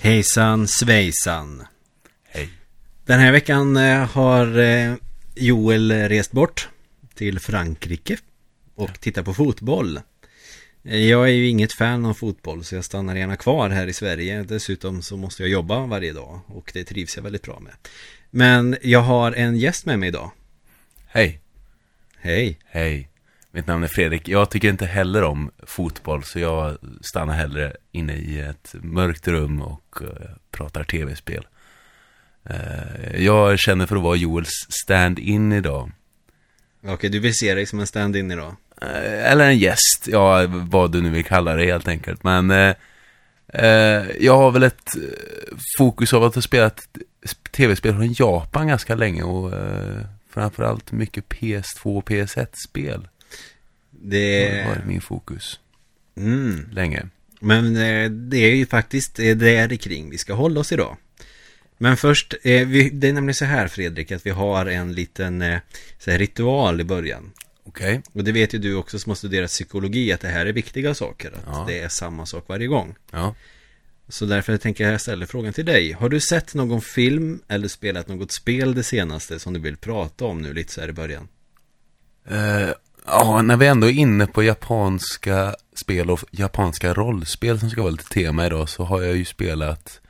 Hejsan svejsan. Hej. Den här veckan eh, har eh, Joel rest bort till Frankrike och tittar på fotboll. Eh, Jag är ju inget fan av fotboll så jag stannar gärna kvar här i Sverige. Dessutom så måste jag jobba varje dag och det trivs jag väldigt bra med. Men jag har en gäst med mig idag. Hej. Hej. Hej. Mitt namn är Fredrik. Jag tycker inte heller om fotboll så jag stannar hellre inne i ett mörkt rum och eh, pratar tv-spel. Eh, jag känner för att vara Joels stand-in idag. Okej, du vill se dig som en stand-in idag. Eh, eller en gäst, ja vad du nu vill kalla det helt enkelt. Men eh, jag har väl ett fokus av att ha spelat tv-spel från Japan ganska länge och eh, framförallt mycket PS2 och PS1-spel. Det Det... varit min fokus Mm. länge. Men eh, det är ju faktiskt eh, där kring vi ska hålla oss idag. Men först, eh, det är nämligen så här Fredrik, att vi har en liten här, ritual i början. Okej. Och det vet ju du också som har studerat psykologi, att det här är viktiga saker. Att Ja. det är samma sak varje gång. Ja. Så därför tänker jag ställa frågan till dig. Har du sett någon film eller spelat något spel det senaste som du vill prata om nu lite så här i början? Eh, ja, när vi ändå är inne på japanska spel och japanska rollspel som ska vara lite tema idag så har jag ju spelat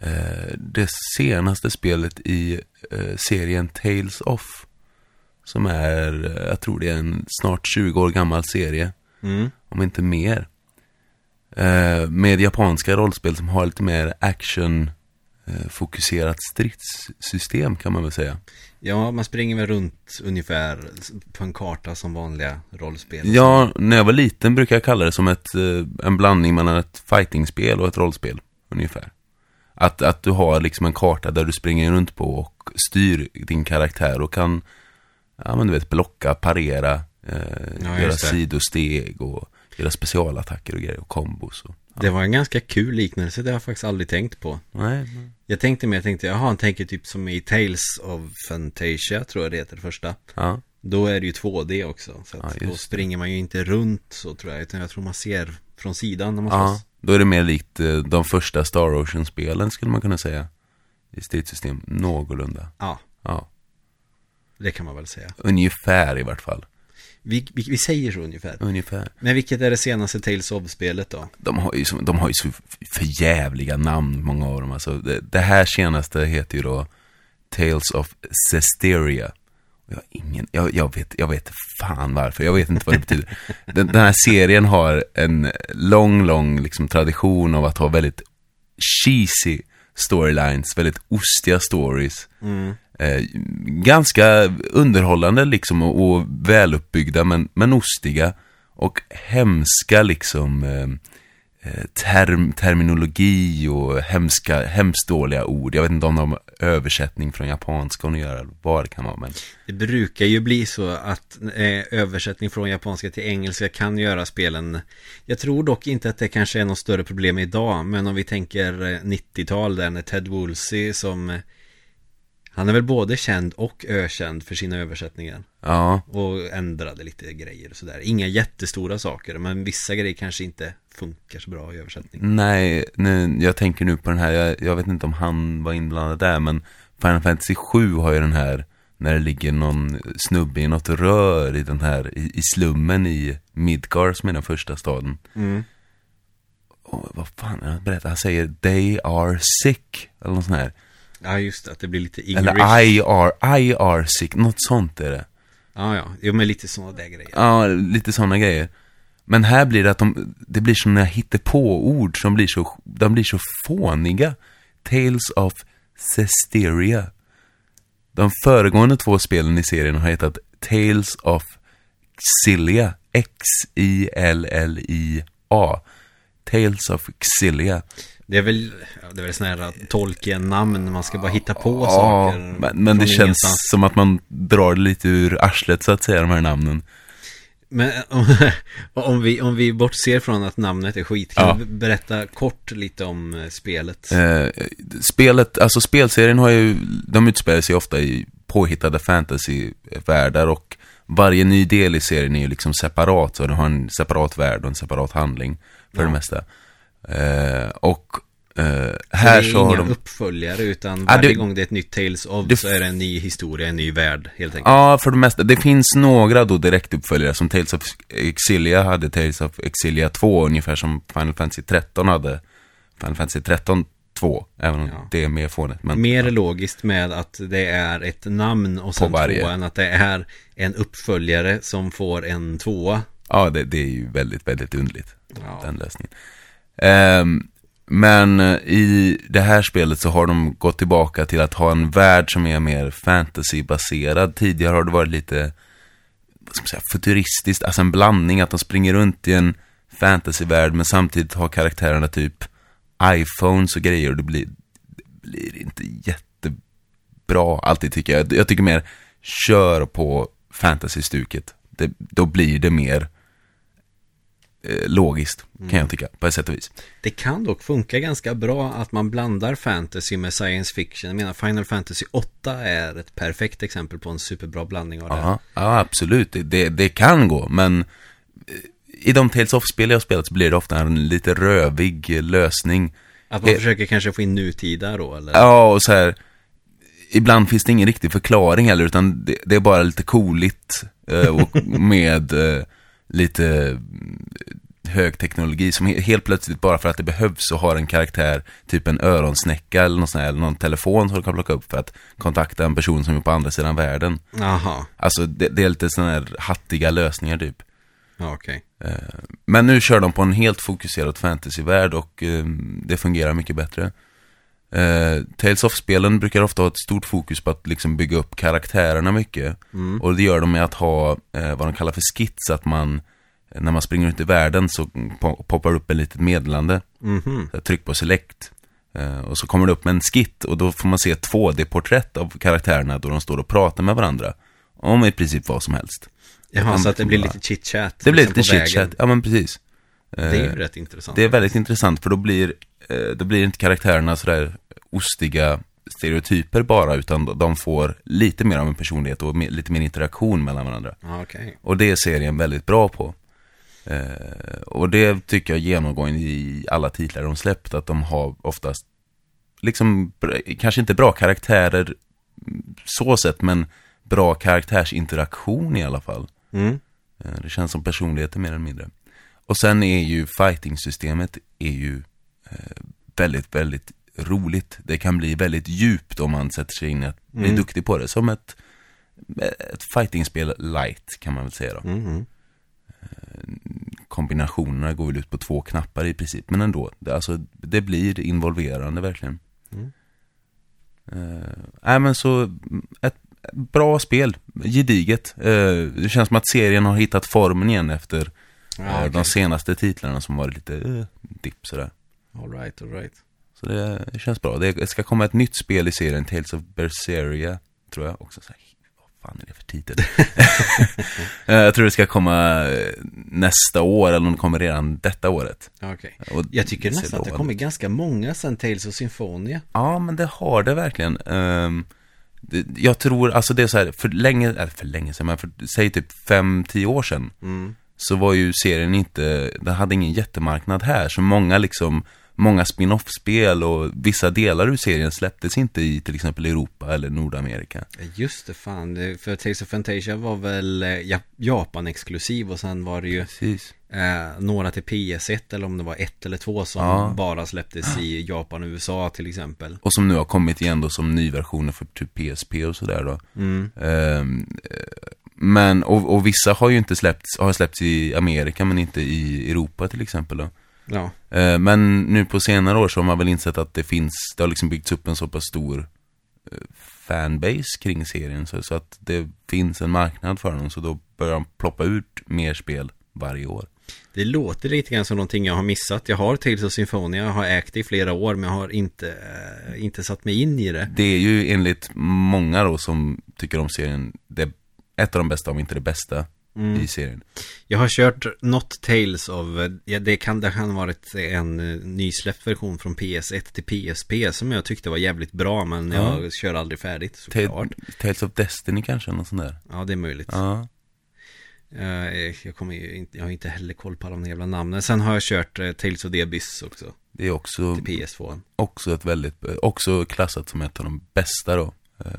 eh, det senaste spelet i eh, serien Tales of. Som är, eh, jag tror det är en snart 20 år gammal serie, Mm. om inte mer. Eh, med japanska rollspel som har lite mer action eh, fokuserat stridssystem kan man väl säga. Ja, man springer väl runt ungefär på en karta som vanliga rollspel. Ja, när jag var liten brukade jag kalla det som ett, eh, en blandning mellan ett fightingspel och ett rollspel, ungefär. Att, att du har liksom en karta där du springer runt på och styr din karaktär och kan, ja men du vet, blocka, parera, eh, Ja, göra sidosteg och göra specialattacker och grejer och kombos. Och, Det var en ganska kul liknelse, det har jag faktiskt aldrig tänkt på. nej, nej. Jag tänkte mer, jag tänkte, jaha, han tänker typ som i Tales of Fantasia, tror jag det heter det första. Ja, Då är det ju 2D också, så att Ja, då springer man ju inte runt så tror jag, utan jag tror man ser från sidan när man ja, slåss. då är det mer likt eh, de första Star Ocean-spelen skulle man kunna säga. I stridssystem, någorlunda. Ja, Ja, det kan man väl säga. ungefär i vart fall. Vi, vi, vi säger så ungefär. Ungefär. Men vilket är det senaste Tales of-spelet då? De har ju så, de har ju så förjävliga namn, många av dem. Alltså, det, det här senaste heter ju då Tales of Cesteria. Och Jag, har ingen, jag, jag, vet, jag vet fan varför, jag vet inte vad det betyder. Den, den här serien har en lång, lång liksom, tradition av att ha väldigt cheesy storylines, väldigt ostiga stories. Mm. Eh, ganska underhållande liksom och, och väluppbyggda men, men ostiga. Och hemska liksom eh, eh term, terminologi och hemska, hemskt dåliga ord. Jag vet inte om de har översättning från japanska och göra vad det kan vara. Men Det brukar ju bli så att eh, översättning från japanska till engelska kan göra spelen Jag tror dock inte att det kanske är något större problem idag Men om vi tänker eh, 90-tal där när Ted Woolsey som eh, han är väl både känd och ökänd för sina översättningar ja, Och ändrade lite grejer och sådär Inga jättestora saker men vissa grejer kanske inte funkar så bra i översättning nej, nej, jag tänker nu på den här, jag, jag vet inte om han var inblandad där men Final Fantasy 7 har ju den här när det ligger någon snubbe i något rör i den här, i, i slummen i Midgar som är den första staden. mm. Och vad fan är han berättar? Han säger they are sick. Eller något sånt här. Ja just det, att det blir lite Eller English I are, I are sick. Något sånt är det. Ja ja, jo men lite sådana där grejer Ja, lite sådana grejer. Men här blir det att de, det blir sådana hittepå-ord som blir så, de blir så fåniga. Tales of Cesteria. De föregående två spelen i serien har hetat Tales of Xillia. X-I-L-L-I-A. Tales of Xillia. Det är väl, det är väl sådana här Tolkien-namn, man ska bara hitta på Ja, saker men, men det känns ingenstans. som att man drar lite ur arslet så att säga, de här namnen. Men om, om, vi, om vi bortser från att namnet är skit, kan Ja. du berätta kort lite om eh, spelet? Eh, spelet, alltså spelserien har ju, de utspelar sig ofta i påhittade fantasyvärldar och varje ny del i serien är ju liksom separat, så den har en separat värld och en separat handling för Ja. det mesta. Eh, och Eh, Här det är så har de... uppföljare utan Ja, varje det- gång det är ett nytt Tales of det- så är det en ny historia, en ny värld helt enkelt. Ja, för det mesta. Det finns några då direktuppföljare som Tales of Exilia hade Tales of Exilia 2, ungefär som Final Fantasy 13 hade Final Fantasy 13 2, även om Ja. det är mer fånigt. Men Mer logiskt med att det är ett namn och sen varje. två än att det är en uppföljare som får en tvåa. ja, det, det är ju väldigt, väldigt underligt, Ja. den lösningen. Ehm, men eh, i det här spelet så har de gått tillbaka till att ha en värld som är mer fantasybaserad. Tidigare har det varit lite, vad ska man säga, futuristiskt, alltså en blandning att de springer runt i en fantasyvärld men samtidigt har karaktärerna typ iPhones och grejer och det blir, det blir inte jättebra alltid tycker jag. Jag tycker mer, kör på fantasy-stuket. Det, då blir det mer eh, logiskt, kan jag tycka, på ett sätt och vis. Det kan dock funka ganska bra att man blandar fantasy med science fiction. Jag menar Final Fantasy 8 är ett perfekt exempel på en superbra blandning av det. här. Ja, absolut. Det, det, det kan gå, men eh, i de Tales of-spel jag spelat så blir det ofta en lite rövig eh, lösning. Att man Eh, försöker kanske få in nutida då eller? Ja, och så här, ibland finns det ingen riktig förklaring heller, utan det, det är bara lite cooligt eh, och med eh, lite mm, hög teknologi som he- helt plötsligt bara för att det behövs så har en karaktär typ en öronsnäcka eller någon, sån här, eller någon telefon som du kan plocka upp för att kontakta en person som är på andra sidan världen. Jaha, Alltså det, det är lite sådana här hattiga lösningar typ. ja, okej. Eh, Men nu kör de på en helt fokuserad fantasyvärld och eh, det fungerar mycket bättre. Eh, Tales of-spelen brukar ofta ha ett stort fokus på att liksom bygga upp karaktärerna mycket. Mm. Och det gör de med att ha eh, vad de kallar för skits, att man eh, när man springer ut i världen så po- poppar upp ett litet meddelande. Mhm. Så Tryck på select. Eh, och så kommer det upp med en skit och då får man se ett 2D-porträtt av karaktärerna då de står och pratar med varandra. Om i princip vad som helst. Jaha, så att det blir lite chit-chat. Det blir liksom lite chit-chat, ja men precis. Det är ju Eh, rätt intressant. det är väldigt intressant för då blir, då blir inte karaktärerna sådär ostiga stereotyper bara, utan de får lite mer av en personlighet och lite mer interaktion mellan varandra. Ja, okej. Och det är serien väldigt bra på. Eh, och det tycker jag genomgående i alla titlar de släppt, att de har oftast, liksom, kanske inte bra karaktärer så sett, men bra karaktärsinteraktion i alla fall. Mm. Eh, Det känns som personligheter mer eller mindre. Och sen är ju fighting-systemet är ju eh, väldigt, väldigt roligt. Det kan bli väldigt djupt om man sätter sig in i att bli Mm. duktig på det. Som ett, ett fighting-spel light kan man väl säga då. Mhm. Kombinationerna går väl ut på två knappar i princip, men ändå. Det, alltså, det blir involverande verkligen. Mm. Eh, Nej men så, mm, ett bra spel, gediget. Eh, det känns som att serien har hittat formen igen efter Ja, Eh, okej. De senaste titlarna som varit lite uh, dipp sådär. All right, all right. Så det, känns bra. Det ska komma ett nytt spel i serien, Tales of Berseria, tror jag också. Så vad fan är det för titel? Eh, jag tror det ska komma eh, nästa år, eller om det kommer redan detta året. Okej. Och Jag tycker nästan att det kommer ganska många sen Tales of Symphonia. Ja, men det har det verkligen. Ehm, jag tror, alltså det är så här, för länge, eller för länge sedan, men för, säg typ 5-10 år sedan. Mm. så var ju serien inte, den hade ingen jättemarknad här. Så många liksom, många spin-off-spel och vissa delar ur serien släpptes inte i till exempel Europa eller Nordamerika. Just det, fan. För Tales of Fantasia var väl eh, Ja- Japan-exklusiv och sen var det ju eh, några till PS1 eller om det var ett eller två som Ja. bara släpptes i Japan och USA till exempel. Och som nu har kommit igen då som nyversioner för typ PSP och sådär då. Mm. Eh, men, och, och vissa har ju inte släppts, har släppts i Amerika men inte i Europa till exempel då. Ja, Eh, Men nu på senare år så har man väl insett att det finns, det har liksom byggts upp en så pass stor eh, fanbase kring serien så, så att det finns en marknad för dem så då börjar de ploppa ut mer spel varje år. det låter lite grann som någonting jag har missat. Jag har Tales of Symphonia, jag har ägt det i flera år men jag har inte, eh, inte satt mig in i det. Det är ju enligt många då som tycker om serien, det är ett av de bästa, om inte det bästa Mm. i serien. Jag har kört något Tales of, eh, ja, det kan, det kan varit en eh, nysläppt version från PS1 till PSP som jag tyckte var jävligt bra men Ja. jag kör aldrig färdigt såklart. Tales of Destiny kanske, något sånt där. Ja, det är möjligt. Ja. Eh, Jag kommer ju inte, jag har inte heller koll på alla de jävla namnen. Sen har jag kört eh, Tales of the Abyss också. Det är också, till PS2. också ett väldigt, också klassat som ett av de bästa då. Eh,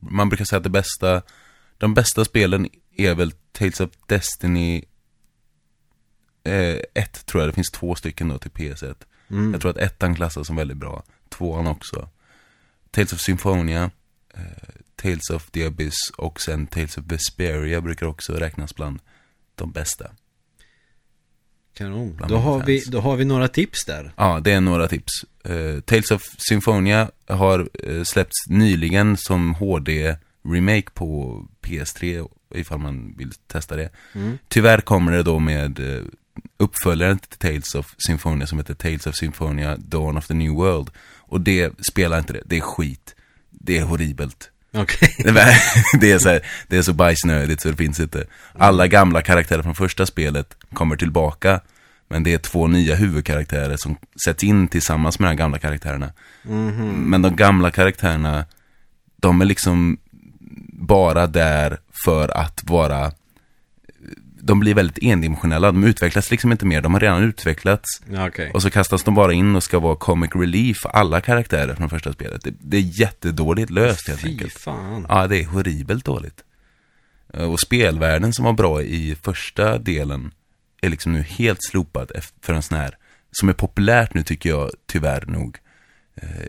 Man brukar säga att det bästa, de bästa spelen är väl Tales of Destiny 1 tror jag, det finns två stycken då till PS1. Mm. Jag tror att ettan klassas som väldigt bra, tvåan också. Tales of Symphonia, eh, Tales of the Abyss och sen Tales of Vesperia brukar också räknas bland de bästa. Kanon. Då har, vi, då har vi några tips där. Ja, det är några tips. Eh, Tales of Symphonia har eh, släppts nyligen som HD-remake på PS3 ifall man vill testa det. Mm. Tyvärr kommer det då med eh, uppföljaren till Tales of Symphonia som heter Tales of Symphonia Dawn of the New World. Och det spelar inte det, det är skit. Det är horribelt. Okej. Det är- så, här, det är så bajsnödigt så det finns inte. Alla gamla karaktärer från första spelet kommer tillbaka. Men det är två nya huvudkaraktärer som sätts in tillsammans med de gamla karaktärerna. Mhm. Men de gamla karaktärerna, de är liksom bara där för att vara de blir väldigt endimensionella, de utvecklas liksom inte mer, de har redan utvecklats Okej. och så kastas de bara in och ska vara comic relief för alla karaktärer från första spelet. Det, det är jättedåligt löst helt Fy enkelt. fan. Ja, det är horribelt dåligt. Och spelvärlden som var bra i första delen är liksom nu helt slopad för en sån här, som är populärt nu tycker jag tyvärr nog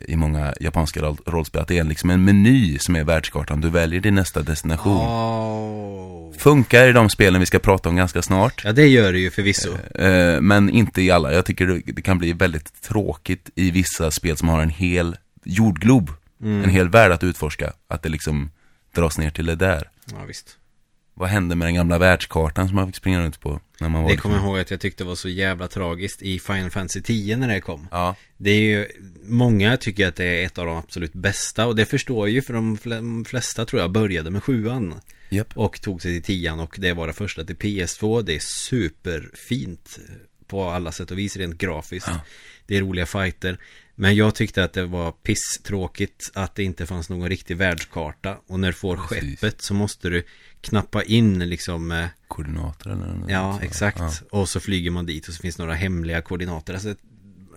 i många japanska roll- rollspel, att det är liksom en meny som är världskartan. Du väljer din nästa destination. Oh. Funkar i de spelen vi ska prata om ganska snart. Ja, det gör det ju förvisso. Eh, men inte i alla. Jag tycker det, det kan bli väldigt tråkigt i vissa spel som har en hel jordglob. Mm. En hel värld att utforska. Att det liksom dras ner till det där. Ja, visst. Vad hände med den gamla världskartan som man fick springa runt på när man var Det kommer jag ihåg att jag tyckte var så jävla tragiskt i Final Fantasy 10 när det kom. Ja, Det är ju, många tycker att det är ett av de absolut bästa och det förstår jag ju för de fl- de flesta tror jag började med sjuan japp. och tog sig till tian och det var det första till PS2. Det är superfint på alla sätt och vis rent grafiskt. Ja. Det är roliga fighter. Men jag tyckte att det var pisstråkigt att det inte fanns någon riktig världskarta. Och när du får Precis. skeppet så måste du knappa in liksom eh, Koordinater eller något Ja, sånt. exakt. Ja. Och så flyger man dit och så finns några hemliga koordinater. Alltså,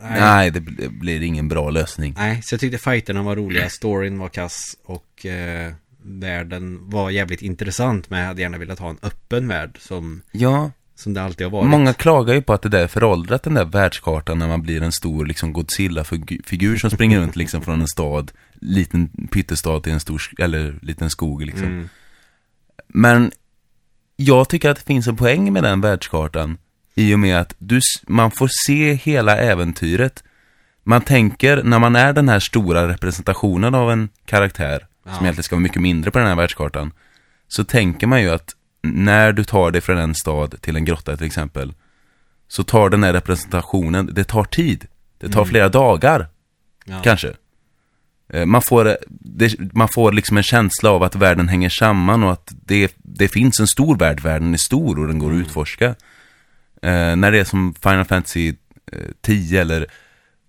nej. Nej, det bl- blir ingen bra lösning. nej, så jag tyckte fighterna var roliga, storyn var kass och eh, världen var jävligt intressant. Men jag hade gärna velat ha en öppen värld som, Ja, som det alltid har varit. många klagar ju på att det där är föråldrat, den där världskartan, när man blir en stor liksom Godzilla-figur som springer runt liksom från en stad, liten pyttestad till en stor, eller liten skog liksom. Mm. Men jag tycker att det finns en poäng med den världskartan i och med att du, man får se hela äventyret. Man tänker, när man är den här stora representationen av en karaktär, Ja. som egentligen ska vara mycket mindre på den här världskartan, så tänker man ju att när du tar dig från en stad till en grotta till exempel, så tar den här representationen, det tar tid. Det tar Mm. flera dagar, Ja. kanske. Eh, Man får, det, man får liksom en känsla av att världen hänger samman och att det, det finns en stor värld, världen är stor och den går att utforska. Eh, när det är som Final Fantasy eh, 10 eller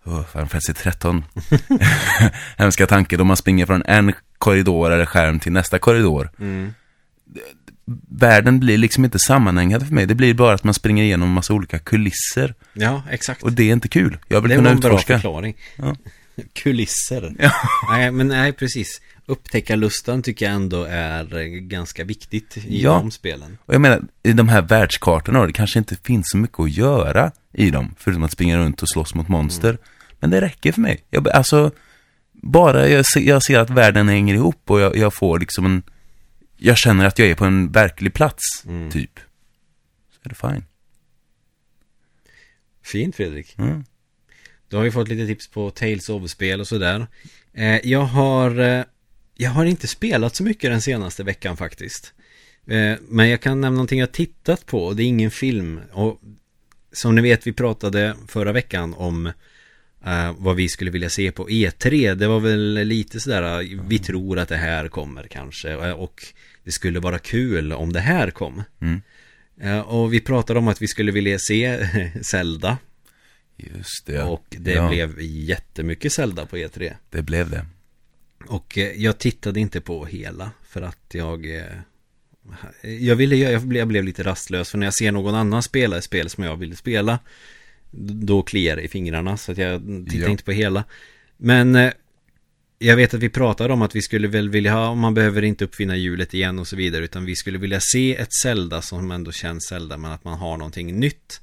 oh, Final Fantasy 13. Hemska tanke, då man springer från en korridor eller skärm till nästa korridor. Mm. Världen blir liksom inte sammanhängande för mig, det blir bara att man springer igenom en massa olika kulisser. Ja, exakt. Och det är inte kul, jag vill det kunna var en bra utforska. förklaring. Ja. Kulisser. Ja. Nej, men nej, precis. Upptäckarlustan tycker jag ändå är eh, ganska viktigt i Ja. de spelen. Och jag menar, i de här världskartorna, det kanske inte finns så mycket att göra i dem, förutom att springa runt och slåss mot monster. Men det räcker för mig. Jag, alltså, bara jag ser, jag ser att världen hänger ihop och jag, jag får liksom en... Jag känner att jag är på en verklig plats, Mm. typ. Så är det fine. Fint Fredrik. Mm. Då har vi fått lite tips på Tales of-spel och sådär. Eh, jag har eh, Jag har inte spelat så mycket den senaste veckan faktiskt. Eh, men jag kan nämna någonting jag tittat på och det är ingen film. Och som ni vet, vi pratade förra veckan om eh, vad vi skulle vilja se på E3. Det var väl lite sådär, vi tror att det här kommer kanske. Och det skulle vara kul om det här kom. Mm. Eh, och vi pratade om att vi skulle vilja se Zelda. Just det. Och det ja, blev jättemycket Zelda på E E3. Det blev det. Och eh, jag tittade inte på hela för att jag eh, Jag ville, jag blev, jag blev lite rastlös för när jag ser någon annan spela ett spel som jag vill spela Då kliar det i fingrarna så att jag tittar Ja. inte på hela. Men eh, jag vet att vi pratade om att vi skulle väl vilja ha, man behöver inte uppfinna hjulet igen och så vidare, utan vi skulle vilja se ett Zelda som ändå känns Zelda, men att man har någonting nytt.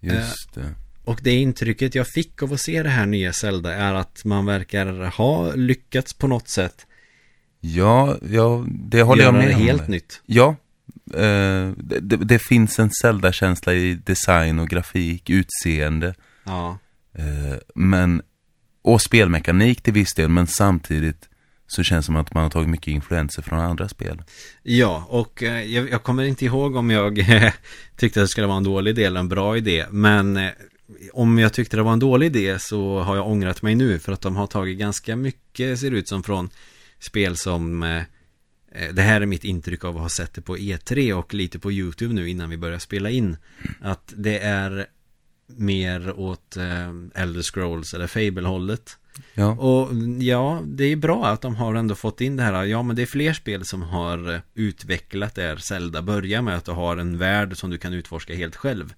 Just det. Och det intrycket jag fick av att se det här nya Zelda är att man verkar ha lyckats på något sätt Ja, ja, det håller jag med om. helt nytt. Ja, eh, det, det, finns en Zelda-känsla i design och grafik, utseende. Ja, Eh, men, och spelmekanik till viss del, men samtidigt så känns det som att man har tagit mycket influenser från andra spel. ja och eh, jag, jag kommer inte ihåg om jag tyckte att det skulle vara en dålig idé eller en bra idé, men eh, om jag tyckte det var en dålig idé så har jag ångrat mig nu för att de har tagit ganska mycket, ser det ut som, från spel som eh, eh, det här är mitt intryck av att ha sett det på E3 och lite på YouTube nu innan vi börjar spela in. Att det är mer åt eh, Elder Scrolls eller Fable-hållet. Ja, Och ja, det är bra att de har ändå fått in det här. Ja, men det är fler spel som har eh, utvecklat där Zelda börjar med att du har en värld som du kan utforska helt själv.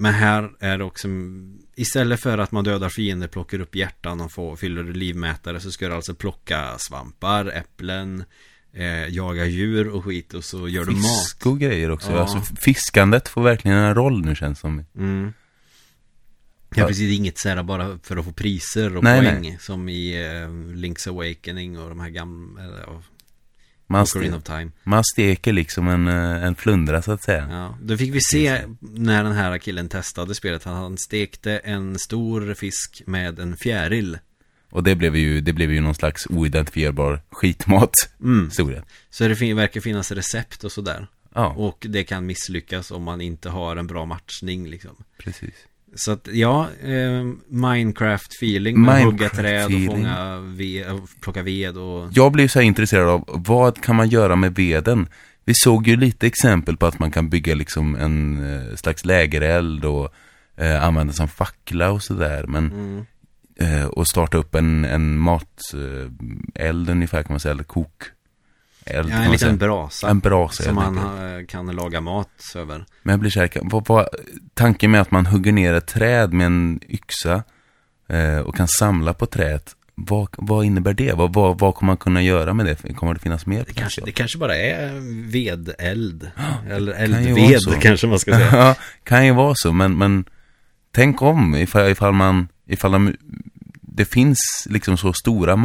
Men här är det också Istället för att man dödar fiender, plockar upp hjärtan och får, fyller livmätare Så ska du alltså plocka svampar, äpplen eh, Jaga djur och skit och så gör du mat fisk och grejer också. Ja. Alltså, fiskandet får verkligen en roll nu känns som. mm. Ja precis, inget sådär bara för att få priser och Nej, poäng Som i eh, Link's Awakening och de här gamla eh, Man, ste- man steker liksom en, eh, en flundra så att säga. Ja, då fick vi se när den här killen testade spelet han stekte en stor fisk med en fjäril. Och det blev ju, det blev ju någon slags oidentifierbar skitmat. Mm. Så det verkar finnas recept och sådär. Ja, Och det kan misslyckas om man inte har en bra matchning liksom. precis. Så att ja, eh, Minecraft-feeling med att hugga träd och fånga ved, plocka ved och... Jag blev så här intresserad av vad kan man göra med veden? Vi såg ju lite exempel på att man kan bygga liksom en eh, slags lägereld och eh, använda som fackla och sådär. Men, Mm. eh, och starta upp en, en mateld eld ungefär kan man säga, eller kok. Eld, Ja, kan en liten säga. brasa. En brasa Som man eh, kan laga mat över. Men jag blir kan- vad, tanken med att man hugger ner ett träd med en yxa eh, och kan samla på trädet. Vad, vad innebär det? Vad, vad, vad kommer man kunna göra med det? Kommer det finnas mer Det kanske, det kanske bara är vedeld. Eller kan ju vara eldved så. kanske man ska säga. Ja, kan ju vara så, men, men tänk om ifall, ifall man, ifall de, det finns liksom så stora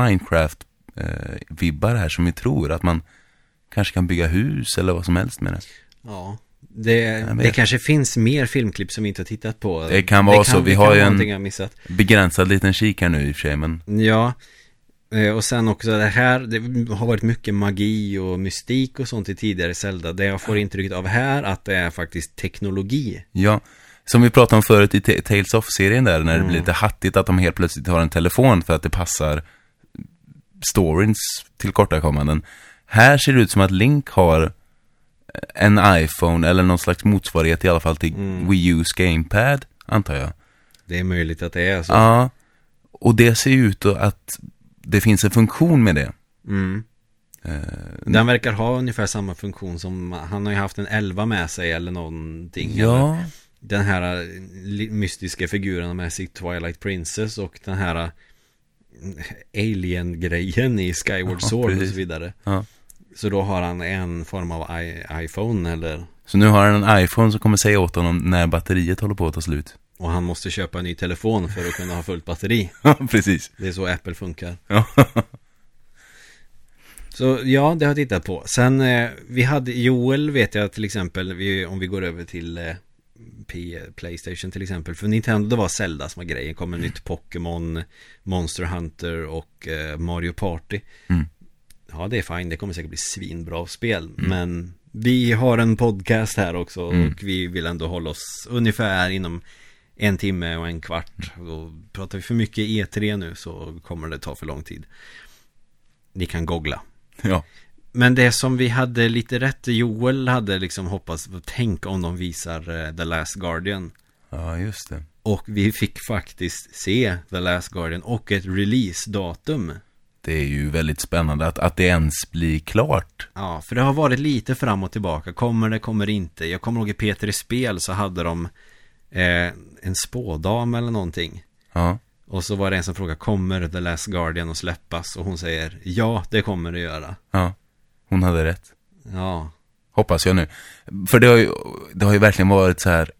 Minecraft-vibbar här som vi tror att man kanske kan bygga hus eller vad som helst med det. Ja, det, det kanske finns mer filmklipp som vi inte har tittat på. Det kan vara så. Vi det har kan ju en-. Begränsad liten kik här nu i och för sig, men Ja, eh, och sen också det här, det har varit mycket magi och mystik och sånt i tidigare Zelda. Det jag får intrycket av här att det är faktiskt teknologi. ja. Som vi pratade om förut i Ta- Tales of-serien där, när det Mm. blir lite hattigt att de helt plötsligt har en telefon för att det passar storyns tillkortakommanden. Här ser det ut som att Link har en iPhone eller någon slags motsvarighet i alla fall till Mm. Wii U's Gamepad, antar jag. Det är möjligt att det är så. Ja, och det ser ju ut att det finns en funktion med det. Mm. Eh, Den verkar ha ungefär samma funktion som, han har ju haft en 11 med sig eller någonting. eller ja, Den här eh, mystiska figuren med sig Twilight Princess och den här eh, Alien-grejen i Skyward Ja, Sword och precis. så vidare. ja. Så då har han en form av I- iPhone eller Så nu har han en iPhone som kommer säga åt honom när batteriet håller på att ta slut. Och han måste köpa en ny telefon för att kunna ha fullt batteri Ja, precis. Det är så Apple funkar Ja. Så ja, det har jag tittat på Sen, eh, vi hade Joel vet jag till exempel vi, Om vi går över till eh, P, Playstation till exempel. För Nintendo det var Zelda som var grejen. Kommer nytt Pokémon Monster Hunter och eh, Mario Party. Mm. Ja det är fine, det kommer säkert bli svinbra spel. Men vi har en podcast här också Mm. Och vi vill ändå hålla oss ungefär inom en timme och en kvart. Och pratar vi för mycket E3 nu så kommer det ta för lång tid. Ni kan googla. Ja. Men det som vi hade lite rätt Joel hade liksom hoppats Tänk om de visar eh, The Last Guardian Ja, just det. Och vi fick faktiskt se The Last Guardian och ett release-datum Det är ju väldigt spännande att, att det ens blir klart. Ja, för det har varit lite fram och tillbaka Kommer det, kommer det inte Jag kommer ihåg i P3 Spel så hade de eh, en spådam eller någonting. Ja. Och så var det en som frågade, kommer The Last Guardian att släppas? Och hon säger, ja, det kommer det göra. Ja. Hon hade rätt. Ja, Hoppas jag nu. För det har ju, det har ju verkligen varit så här.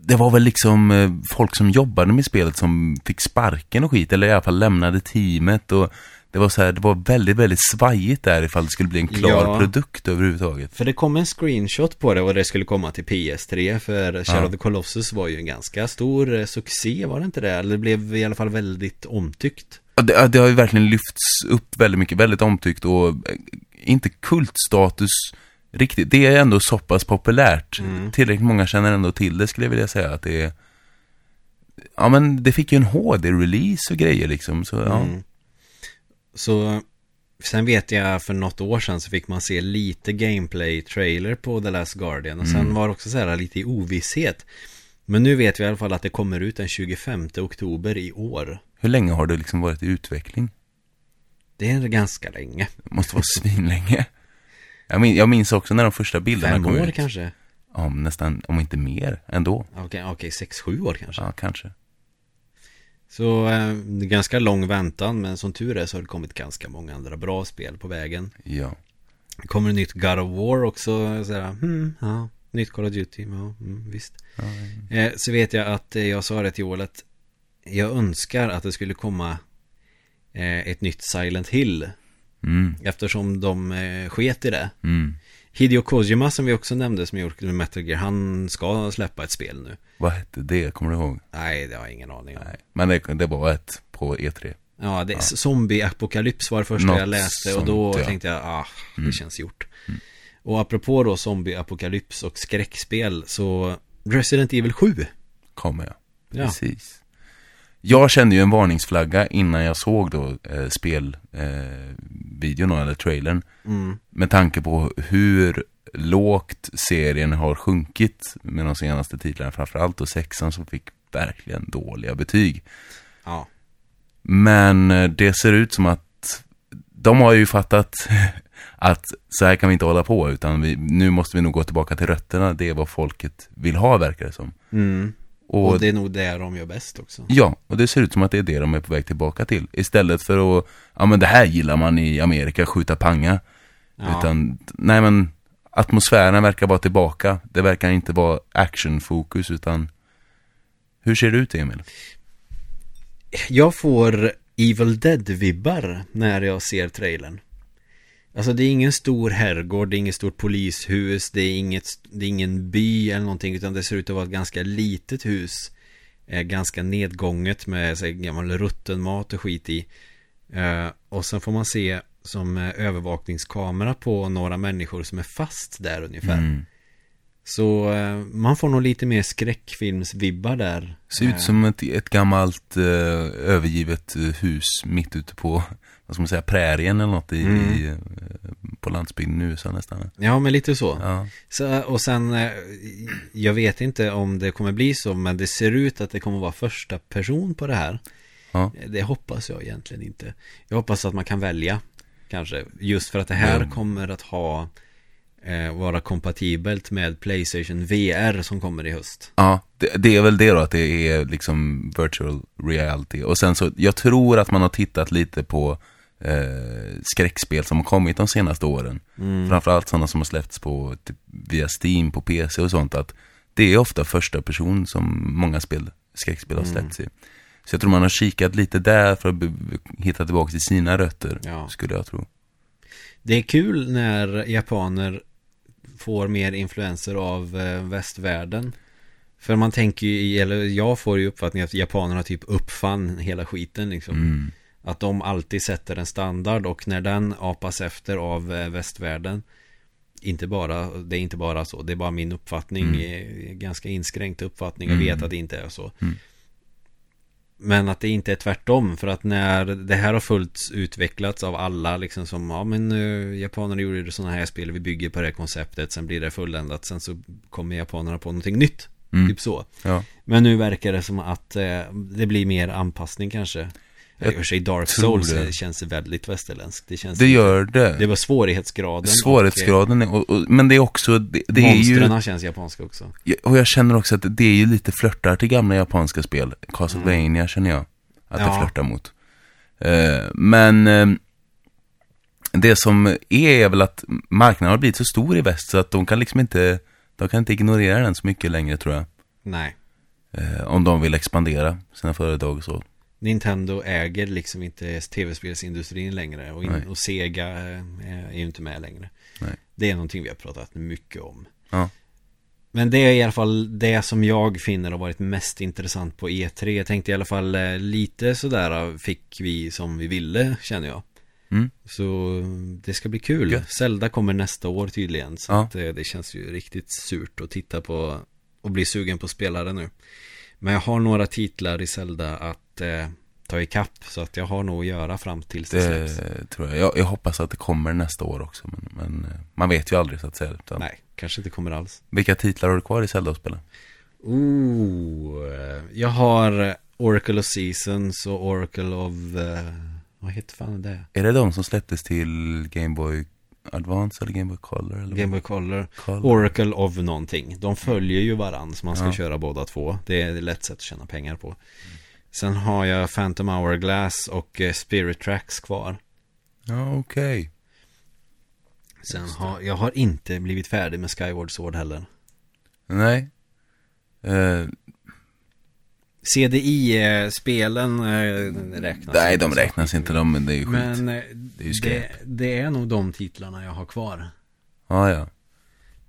Det var väl liksom eh, folk som jobbade med spelet som fick sparken och skit, eller i alla fall lämnade teamet och det var så här, det var väldigt, väldigt svajigt där ifall det skulle bli en klar Ja. produkt överhuvudtaget. för det kom en screenshot på det och det skulle komma till PS3 för Shadow Ja. of the Colossus var ju en ganska stor eh, succé, var det inte det? Eller det blev i alla fall väldigt omtyckt. Ja, Det, det har ju verkligen lyfts upp väldigt mycket, väldigt omtyckt och eh, inte kultstatus riktigt. Det är ändå så pass populärt. Mm. Tillräckligt många känner ändå till det skulle jag vilja säga att det är Ja men det fick ju en HD-release och grejer liksom, så ja. Mm. Så sen vet jag för något år sedan så fick man se lite gameplay-trailer på The Last Guardian och sen Mm. var det också så här lite i ovisshet. Men nu vet vi i alla fall att det kommer ut den 25 oktober i år. Hur länge har det liksom varit i utveckling? Det är ganska länge. Det måste vara svinlänge. Jag, min, jag minns också när de första bilderna Fem kom år ut. kanske? Ja, men nästan, om inte mer, ändå. Okej, okej, sex, sju år kanske. Ja, kanske. Så eh, ganska lång väntan men som tur är så har det kommit ganska många andra bra spel på vägen. Ja. Det kommer nytt God of War också, så här, hmm, ja, nytt Call of Duty, ja, mm, visst. ja. Eh, så vet jag att eh, jag sa det till Joel att jag önskar att det skulle komma ett nytt Silent Hill. Mm, Eftersom de eh, sket i det. mm. Hideo Kojima som vi också nämnde som gjort med Metal Gear, han ska släppa ett spel nu. Vad hette det, kommer du ihåg? Nej, det har jag ingen aning om. Nej. Men det, det var ett på E E3. Ja, det, Ja. zombie-apokalyps var det första Något jag läste och då sånt, ja. tänkte jag, ah, det Mm. känns gjort. Och apropå då zombie-apokalyps och skräckspel så Resident Evil 7. Kommer jag. Ja. Jag kände ju en varningsflagga innan jag såg då eh, spelvideon, eh, eller trailern. Mm. Med tanke på hur lågt serien har sjunkit med de senaste titlarna. Framförallt och sexan som fick verkligen dåliga betyg. Ja. Men eh, det ser ut som att de har ju fattat att så här kan vi inte hålla på utan vi, nu måste vi nog gå tillbaka till rötterna. Det är vad folket vill ha verkar det som. Mm. Och, Och det är nog det de gör bäst också. Ja, och det ser ut som att det är det de är på väg tillbaka till. Istället för att, ja men det här gillar man i Amerika, skjuta panga. Ja. Utan, nej men atmosfären verkar vara tillbaka. Det verkar inte vara actionfokus utan Hur ser det ut Emil? Jag får Evil Dead-vibbar när jag ser trailern. Alltså det är ingen stor herrgård, det är inget stort polishus, det är, inget, det är ingen by eller någonting utan det ser ut att vara ett ganska litet hus. Eh, ganska nedgånget med så här, gammal rutten mat och skit i. Eh, och sen får man se som eh, övervakningskamera på några människor som är fast där ungefär. Mm. Så eh, man får nog lite mer skräckfilmsvibbar där. Ser ut Eh, som ett, ett gammalt eh, övergivet eh, hus mitt ute på, vad ska man säga, prärien eller något i, Mm. i, på landsbygden i USA nästan. Ja, men lite så. Ja. Så, och sen, jag vet inte om det kommer bli så, men det ser ut att det kommer vara första person på det här. Ja. Det hoppas jag egentligen inte. Jag hoppas att man kan välja, kanske. Just för att det här Mm. kommer att ha, eh, vara kompatibelt med Playstation VR som kommer i höst. Ja, det, det är väl det då, att det är liksom virtual reality. Och sen så, jag tror att man har tittat lite på eh, skräckspel som har kommit de senaste åren. Mm. Framförallt sådana som har släppts på, typ, via Steam, på PC och sånt. Att det är ofta första person som många spel, skräckspel har Mm. släppts i. Så jag tror man har kikat lite där för att hitta tillbaka till sina rötter, Ja. skulle jag tro. Det är kul när japaner får mer influenser av eh, västvärlden. För man tänker ju, eller jag får ju uppfattningen att japanerna typ uppfann hela skiten liksom. Mm. Att de alltid sätter en standard och när den apas efter av eh, västvärlden inte bara, det är inte bara så, det är bara min uppfattning, Mm. eh, ganska inskränkt uppfattning, jag Mm. vet att det inte är så. Mm. Men att det inte är tvärtom, för att när det här har fullt utvecklats av alla, liksom som, ja men uh, japanerna gjorde sådana här spel, vi bygger på det här konceptet, sen blir det fulländat, sen så kommer japanerna på någonting nytt, Mm. typ så. Ja. Men nu verkar det som att eh, det blir mer anpassning kanske. I och för sig Dark Souls det. det. känns väldigt västerländskt. Det känns Det gör det. Det var svårighetsgraden. Svårighetsgraden är, och, och, men det är också, det, det och är ju, känns japanska också. och jag känner också att det är ju lite flörtar till gamla japanska spel. Castlevania känner jag att det Ja. flörtar mot. Eh, men eh, det som är är väl att marknaden har blivit så stor i väst så att de kan liksom inte, de kan inte ignorera den så mycket längre tror jag. Nej. Eh, om de vill expandera sina företag och så. Nintendo äger liksom inte tv-spelsindustrin längre och, in, och Sega eh, är ju inte med längre. Nej. Det är någonting vi har pratat mycket om. Ja. Men det är i alla fall det som jag finner har varit mest intressant på E3. Jag tänkte i alla fall eh, lite sådär eh, fick vi som vi ville känner jag. Mm. Så det ska bli kul. Gött. Zelda kommer nästa år tydligen. Så Ja. eh, det känns ju riktigt surt att titta på och bli sugen på att spela det nu. Men jag har några titlar i Zelda att eh, ta ikapp. Så att jag har nog att göra fram tills det, Det släpps. tror jag. jag. Jag hoppas att det kommer nästa år också. Men, men eh, man vet ju aldrig så att säga. Utan, Nej, kanske inte kommer alls. Vilka titlar har du kvar i Zelda att spela? Ooh, eh, jag har Oracle of Seasons och Oracle of... eh, vad heter fan det? Är det de som släpptes till Game Boy Advance eller Game Boy Color? Eller Game Boy Color. Color? Oracle of någonting. De följer ju varann så man ska Ja. köra båda två. Det är ett lätt sätt att tjäna pengar på. Sen har jag Phantom Hourglass och eh, Spirit Tracks kvar. Ja, okej. Sen har jag har inte blivit färdig med Skyward Sword heller. Nej. Eh, CDI-spelen eh, räknas nej, de räknas inte de, men det är ju skit. Men eh, är ju det, det är nog de titlarna jag har kvar Ja, ja.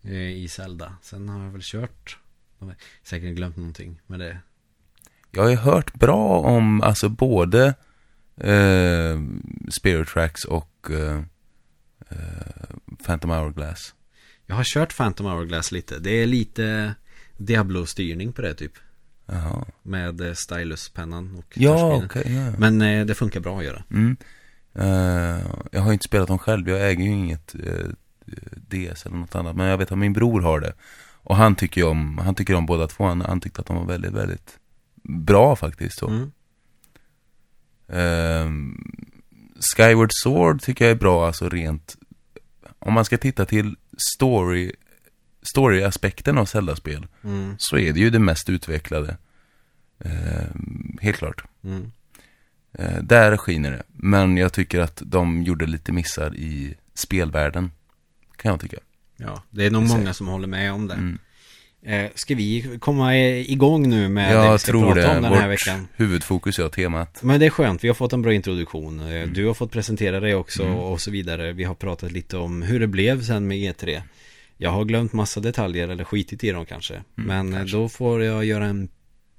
eh, i Zelda. Sen har jag väl kört, säkert glömt någonting med det. Jag har ju hört bra om, alltså både eh, Spirit Tracks och eh, eh, Phantom Hourglass. Jag har kört Phantom Hourglass lite. Det är lite Diablo-styrning på det typ. Jaha. Med eh, stylus-pennan och Ja, touchscreenen. okej. ja. Men eh, det funkar bra att göra. Mm. Eh, jag har inte spelat dem själv, jag äger ju inget eh, DS eller något annat. Men jag vet att min bror har det. Och han tycker om, han tycker om båda två. Han, han tyckte att de var väldigt, väldigt bra faktiskt. Så. Mm. Ehm, Skyward Sword tycker jag är bra, alltså rent... Om man ska titta till story story-aspekten av Zelda-spel Mm. så är det ju det mest utvecklade. Ehm, helt klart. Mm. Eh, där skiner det. Men jag tycker att de gjorde lite missar i spelvärlden. Kan jag tycka. Ja, det är nog många som håller med om det. Mm. Eh, ska vi komma igång nu med det vi Jag ska tror prata det. om den Vårt här veckan? huvudfokus, ja, temat. Men det är skönt, vi har fått en bra introduktion. Eh, Mm. Du har fått presentera dig också och så vidare. Vi har pratat lite om hur det blev sen med E3. Jag har glömt massa detaljer eller skitit i dem kanske. Men eh, Mm, kanske. då får jag göra en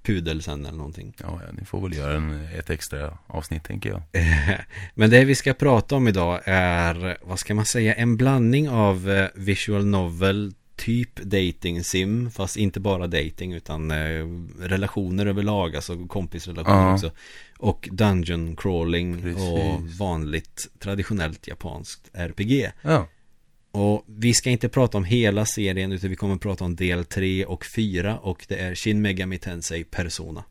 pudel sen eller någonting. Ja, ja, ni får väl göra en, ett extra avsnitt, tänker jag. Men det vi ska prata om idag är, vad ska man säga, en blandning av visual novel, typ dating sim, fast inte bara dating utan eh, relationer överlag, alltså kompisrelationer Ja. också. Och dungeon crawling Precis. och vanligt traditionellt japanskt RPG. Ja, Och vi ska inte prata om hela serien utan vi kommer prata om del 3 och 4 och det är Shin Megami Tensei Persona.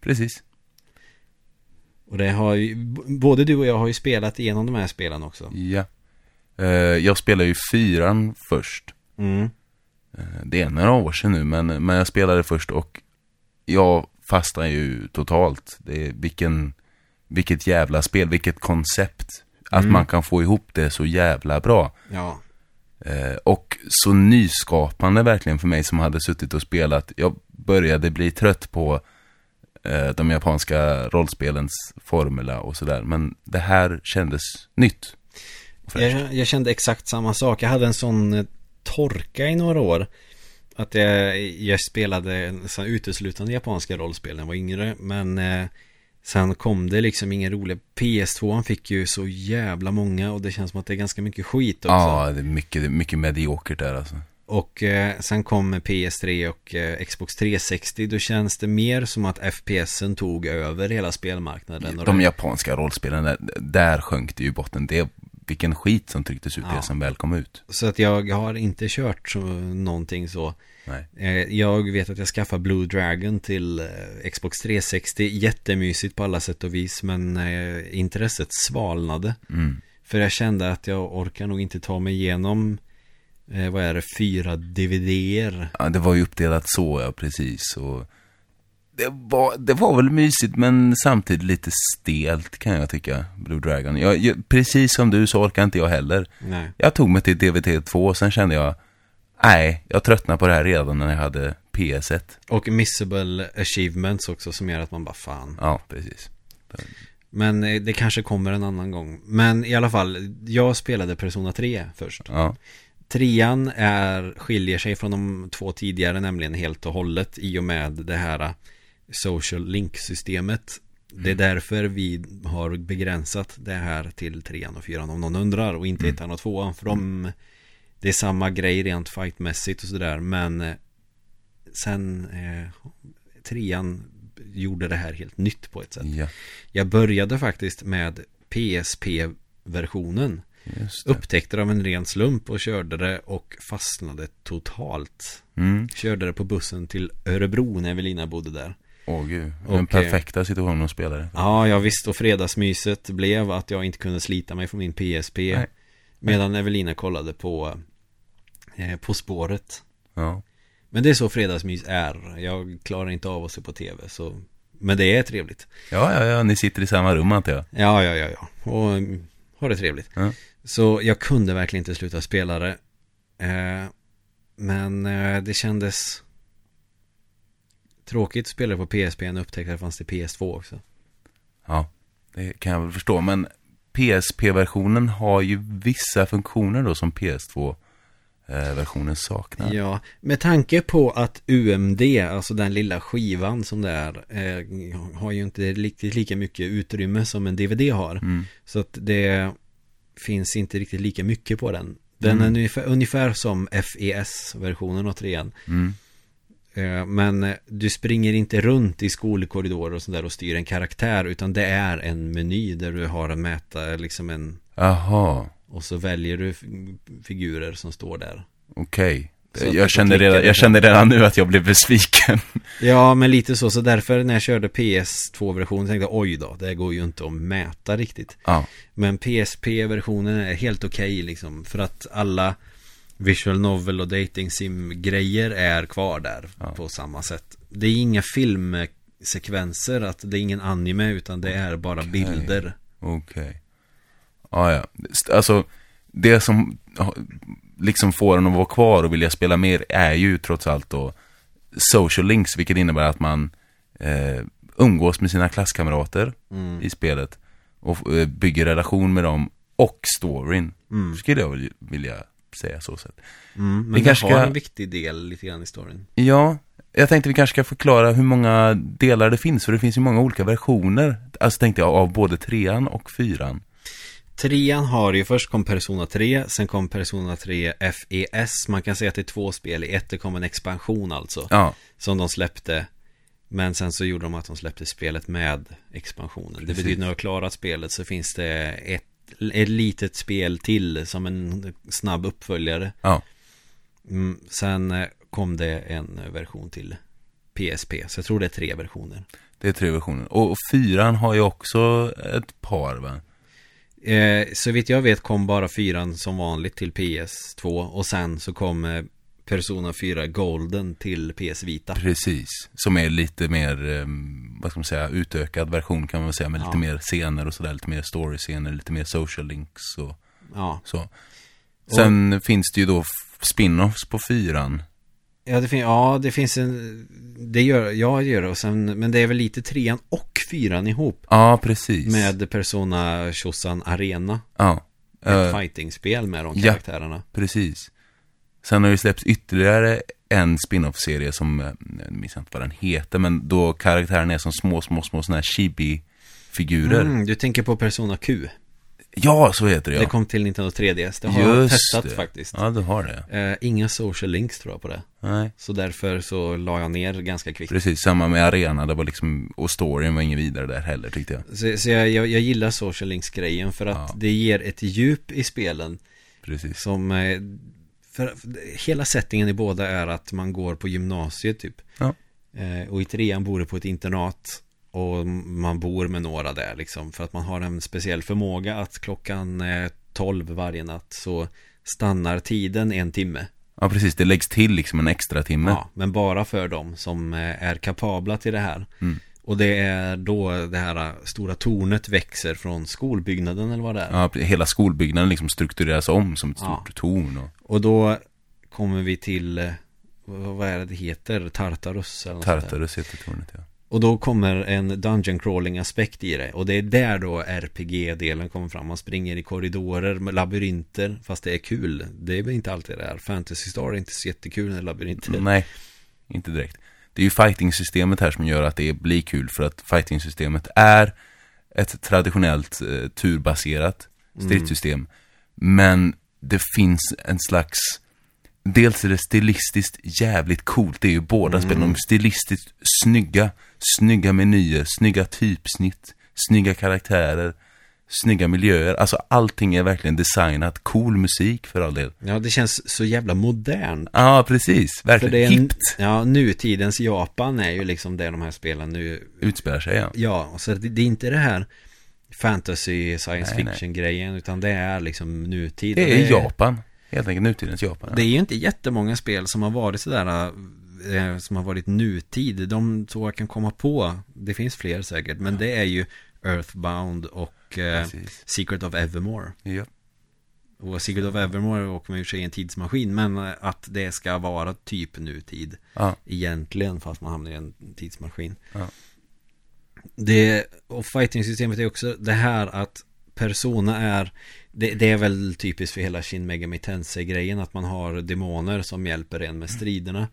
precis. Och det har ju, både du och jag har ju spelat igenom de här spelen också. Ja. Eh, jag spelar ju fyran först. Mm. Eh, det är några år sedan nu, men, men jag spelade först och jag fastnade ju totalt. Det är, vilken, vilket jävla spel, vilket koncept. Att Mm. man kan få ihop det så jävla bra. Ja. Eh, och så nyskapande verkligen för mig som hade suttit och spelat. Jag började bli trött på de japanska rollspelens formula och sådär. Men det här kändes nytt. Jag, jag kände exakt samma sak. Jag hade en sån eh, torka i några år. Att jag, jag spelade sån uteslutande japanska rollspel när jag var yngre. Men eh, sen kom det liksom ingen rolig. PS2 fick ju så jävla många och det känns som att det är ganska mycket skit också. Ja, det är mycket, mycket mediokert där alltså. Och eh, sen kom PS3 och eh, Xbox 360. Då känns det mer som att FPSen tog över hela spelmarknaden. De japanska rollspelen, där, där sjönk det ju botten. Det vilken skit som trycktes ut Ja. som väl kom ut. Så att jag har inte kört så, någonting så. Nej. Eh, Jag vet att jag skaffade Blue Dragon till eh, Xbox 360. Jättemysigt på alla sätt och vis. Men eh, intresset svalnade. Mm. För jag kände att jag orkar nog inte ta mig igenom eh, Vad är det? Fyra DVDer Ja, det var ju uppdelat så, ja, precis. Och det, var, det var väl mysigt, men samtidigt lite stelt kan jag tycka, Blue Dragon. Jag, jag, precis som du så orkar inte jag heller. Nej Jag tog mig till DVT2 och sen kände jag, nej, jag tröttnade på det här redan när jag hade PS1. Och missable achievements också som gör att man bara fan Ja, precis. Men eh, det kanske kommer en annan gång Men i alla fall Jag spelade Persona 3 först Ja, Trean är, skiljer sig från de två tidigare nämligen helt och hållet i och med det här eh, social link-systemet. Det är därför vi har begränsat det här till trean och fyran om någon undrar och inte ettan och tvåan för de det är samma grej rent fightmässigt och sådär men eh, sen eh, trean gjorde det här helt nytt på ett sätt. ja, Jag började faktiskt med PSP-versionen. Upptäckte det av en ren slump och körde det och fastnade totalt. Mm. Körde det på bussen till Örebro när Evelina bodde där. Åh gud, Och, den eh, perfekta situationen att spela det. Ja, jag visste och fredagsmyset blev att jag inte kunde slita mig från min PSP. Nej. Medan Evelina kollade på eh, På spåret. Ja, Men det är så fredagsmys är. Jag klarar inte av att se på tv. Så... Men det är trevligt. ja, ja, ja, ni sitter i samma rum antar jag. Ja, ja, ja, ja. Och mm, har det trevligt. Ja. Så jag kunde verkligen inte sluta spela det. Eh, men eh, det kändes tråkigt att spela på PSP och upptäckte att det fanns till PS2 också. Ja, det kan jag väl förstå. Men PSP-versionen har ju vissa funktioner då som PS2-versionen saknar. Ja, med tanke på att UMD, alltså den lilla skivan som det är, eh, har ju inte riktigt lika mycket utrymme som en DVD har. Mm. Så att det finns inte riktigt lika mycket på den. Den Mm. är ungefär, ungefär som FES-versionen av trean. Mm. Eh, Men eh, du springer inte runt i skolkorridorer och sådär och styr en karaktär utan det är en meny där du har en mäta, liksom en Jaha, och så väljer du figurer som står där. okej. Får Jag, klicka redan, jag kände redan nu att jag blev besviken. Ja, men lite så, så därför när jag körde PS2-versionen tänkte jag oj då, det går ju inte att mäta riktigt. ja, Men PSP-versionen är helt okej liksom, för att alla visual novel och dating sim grejer är kvar där Ja. på samma sätt. Det är inga filmsekvenser, att det är ingen anime utan det är bara Okej. bilder. okej. Ja, ja. St- Alltså, det som ja, liksom får en att vara kvar och vilja spela mer är ju trots allt då social links, vilket innebär att man eh, umgås med sina klasskamrater Mm. i spelet och eh, bygger relation med dem och storyn. Mm. Skulle jag vilja säga så sett. Mm. Men Vi det kanske har ska- en viktig del lite grann i storyn. Ja, jag tänkte vi kanske ska förklara hur många delar det finns, för det finns ju många olika versioner. Alltså tänkte jag av både trean och fyran. Trean har ju först kom Persona 3, sen kom Persona 3 FES. Man kan säga att det är två spel i ett, det kom en expansion alltså. Ja, Som de släppte Men sen så gjorde de att de släppte spelet med expansionen Det Precis. betyder när du har klarat spelet så finns det ett, ett litet spel till som en snabb uppföljare ja, mm, Sen eh, kom det en version till PSP Så jag tror det är tre versioner det är tre versioner. Och, och fyran har ju också ett par va? eh, Så vitt jag vet kom bara fyran som vanligt till PS2 Och sen så kom eh, Persona 4 Golden till PS Vita Precis. Som är lite mer, eh, vad ska man säga, utökad version kan man väl säga. Med Ja. lite mer scener och sådär. Lite mer story-scener, lite mer social links och Ja, så. Sen finns det ju då spin-offs på fyran. Ja det, fin- ja, det finns en Det gör jag gör det och sen Men det är väl lite trean och fyran ihop Ja, precis. Med Persona Shosan Arena Ja. Ett Eh, fightingspel med de ja. karaktärerna Precis. Sen har det släppts ytterligare en spin-off-serie som, eh, jag minns inte vad den heter, men då karaktären är som små, små, små sådana här chibi-figurer. mm, Du tänker på Persona Q Ja, så heter det ja. Det kom till Nintendo 3DS. Det har jag Just testat det. faktiskt. Ja, du har det. Eh, inga social links tror jag på det. Nej, Så därför så la jag ner ganska kvickt. precis. Samma med arena, det var liksom, och storyn var ingen vidare där heller tyckte jag. Så, så jag, jag, jag gillar social links-grejen för att Ja. det ger ett djup i spelen Precis. som eh, för, för hela settingen i båda är att man går på gymnasiet typ. Ja. Eh, och i trean bor du på ett internat och man bor med några där liksom för att man har en speciell förmåga att klockan eh, 12 varje natt så stannar tiden en timme. Ja, precis. Det läggs till liksom en extra timme. Ja, men bara för dem som eh, är kapabla till det här. Mm. Och det är då det här eh, stora tornet växer från skolbyggnaden eller vad det är. Ja, hela skolbyggnaden liksom struktureras om som ett Ja. stort torn. Och Och då kommer vi till, eh, vad är det det heter? Tartarus eller. Tartarus heter tornet, ja. Och då kommer en dungeon crawling aspekt i det. Och det är där då RPG-delen kommer fram. Man springer i korridorer med labyrinter. Fast det är kul. Det är väl inte alltid det är. Fantasy Star är inte så jättekul med labyrinter. Nej, inte direkt. Det är ju fighting-systemet här som gör att det blir kul för att fighting-systemet är ett traditionellt eh, turbaserat stridssystem. Men det finns en slags Dels är det stilistiskt jävligt coolt, det är ju båda spelen, de är stilistiskt snygga, snygga menyer, snygga typsnitt, snygga karaktärer, snygga miljöer, alltså allting är verkligen designat, cool musik för all del. Ja, det känns så jävla modernt. Ja, precis, För verkligen det är hippt ja, nutidens Japan är ju liksom det de här spelen nu utspelar sig, ja. Ja, och så det, det är inte det här fantasy, science Nej, nej. fiction grejen Utan det är liksom nutid Det är Japan, helt enkelt nutidens Japan. Det är ju inte jättemånga spel som har varit sådär eh, Som har varit nutid De så jag kan komma på Det finns fler säkert Men det är ju Earthbound och Precis. Secret of Evermore Ja. Och Secret of Evermore åker man ju sig i en tidsmaskin Men eh, att det ska vara typ nutid Ja, egentligen fast man hamnar i en tidsmaskin. Ja. Det, och fighting-systemet är också det här att Persona är det, det är väl typiskt för hela Shin Megami Tensei-grejen att man har demoner som hjälper en med striderna.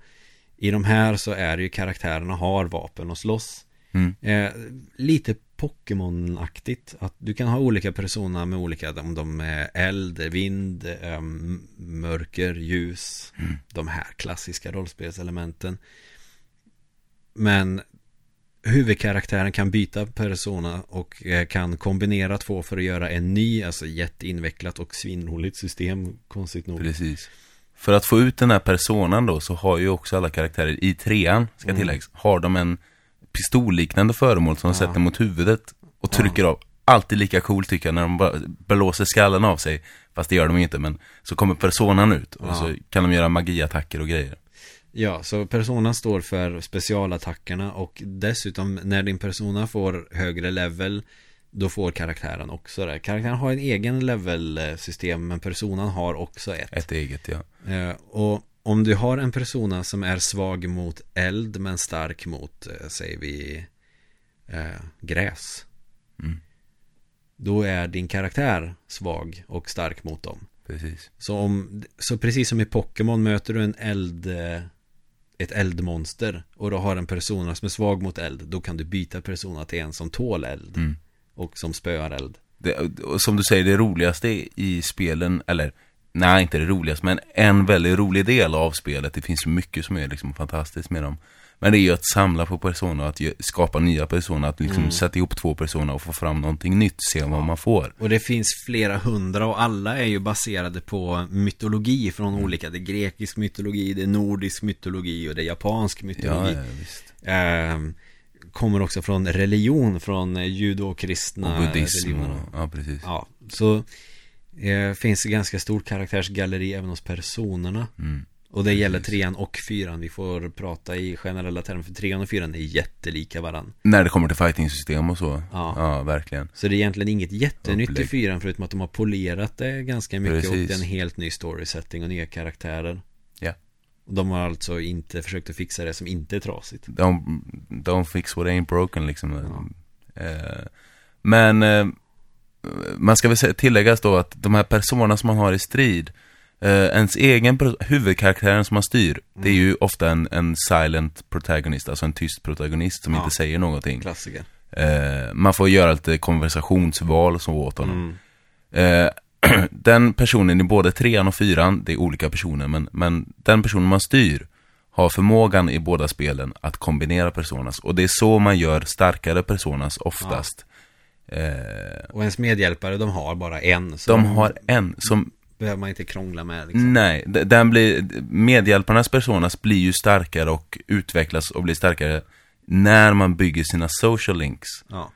I de här så är det ju karaktärerna har vapen och slåss. Mm. Eh, lite Pokémon-aktigt. Att du kan ha olika personer med olika, om de är eld, vind, eh, mörker, ljus. De här klassiska rollspelselementen. Men huvudkaraktären kan byta persona och eh, kan kombinera två för att göra en ny, alltså jätteinvecklat och svinroligt system, konstigt nog. precis. För att få ut den här personan då så har ju också alla karaktärer i trean, ska Mm. tilläggas, har de en pistolliknande föremål som de sätter mot huvudet och trycker av. Alltid lika coolt tycker jag när de bara blåser skallen av sig. Fast det gör de inte, men så kommer personan ut och så kan de göra magiattacker och grejer. Ja, så persona står för specialattackerna och dessutom när din persona får högre level då får karaktären också det. Karaktären har en egen levelsystem men personan har också ett. Ett eget, ja. Eh, och om du har en persona som är svag mot eld men stark mot, eh, säger vi, eh, gräs. Mm. Då är din karaktär svag och stark mot dem. Precis. Så, om, så precis som i Pokémon möter du en eld eh, ett eldmonster och då har en persona som är svag mot eld då kan du byta persona till en som tål eld Mm. och som spöar eld. Det, och som du säger, det roligaste i spelen, eller nej, inte det roligaste, men en väldigt rolig del av spelet, det finns mycket som är liksom fantastiskt med dem. Men det är ju att samla på personer, att skapa nya personer, att liksom Mm. sätta ihop två personer och få fram någonting nytt, se vad man får. Och det finns flera hundra och alla är ju baserade på mytologi från Mm. olika. Det är grekisk mytologi, det är nordisk mytologi och det är japansk Ja, mytologi. ja visst. Ehm, kommer också från religion, från eh, judo-kristna Och buddhism religioner. och, ja precis. Ja, så eh, finns det ganska stort karaktärsgalleri även hos personerna. Mm. Och det gäller trean och fyran. Vi får prata i generella termer för trean och fyran är jättelika varann. När det kommer till fighting-system och så. Ja. Ja, verkligen. Så det är egentligen inget jättenytt i Upplägg. fyran förutom att de har polerat det ganska mycket Precis. och det är en helt ny storysetting och nya karaktärer. Ja. Och de har alltså inte försökt att fixa det som inte är trasigt. Don't, don't fix what ain't broken liksom. Eh, men eh, man ska väl tilläggas då att de här personerna som man har i strid, eh, ens egen huvudkaraktären som man styr, det är ju ofta en, en silent protagonist, alltså en tyst protagonist som Ja. inte säger någonting. Klassiker. Eh, man får göra lite konversationsval så åt honom. Mm. Eh, den personen i både trean och fyran, det är olika personer, men, men den personen man styr har förmågan i båda spelen att kombinera personas. Och det är så man gör starkare personas oftast. Eh, Och ens medhjälpare, de har bara en. Så de har en som behöver man inte krångla med liksom. Nej, den blir, medhjälparnas personas blir ju starkare och utvecklas och blir starkare när man bygger sina social links. Ja.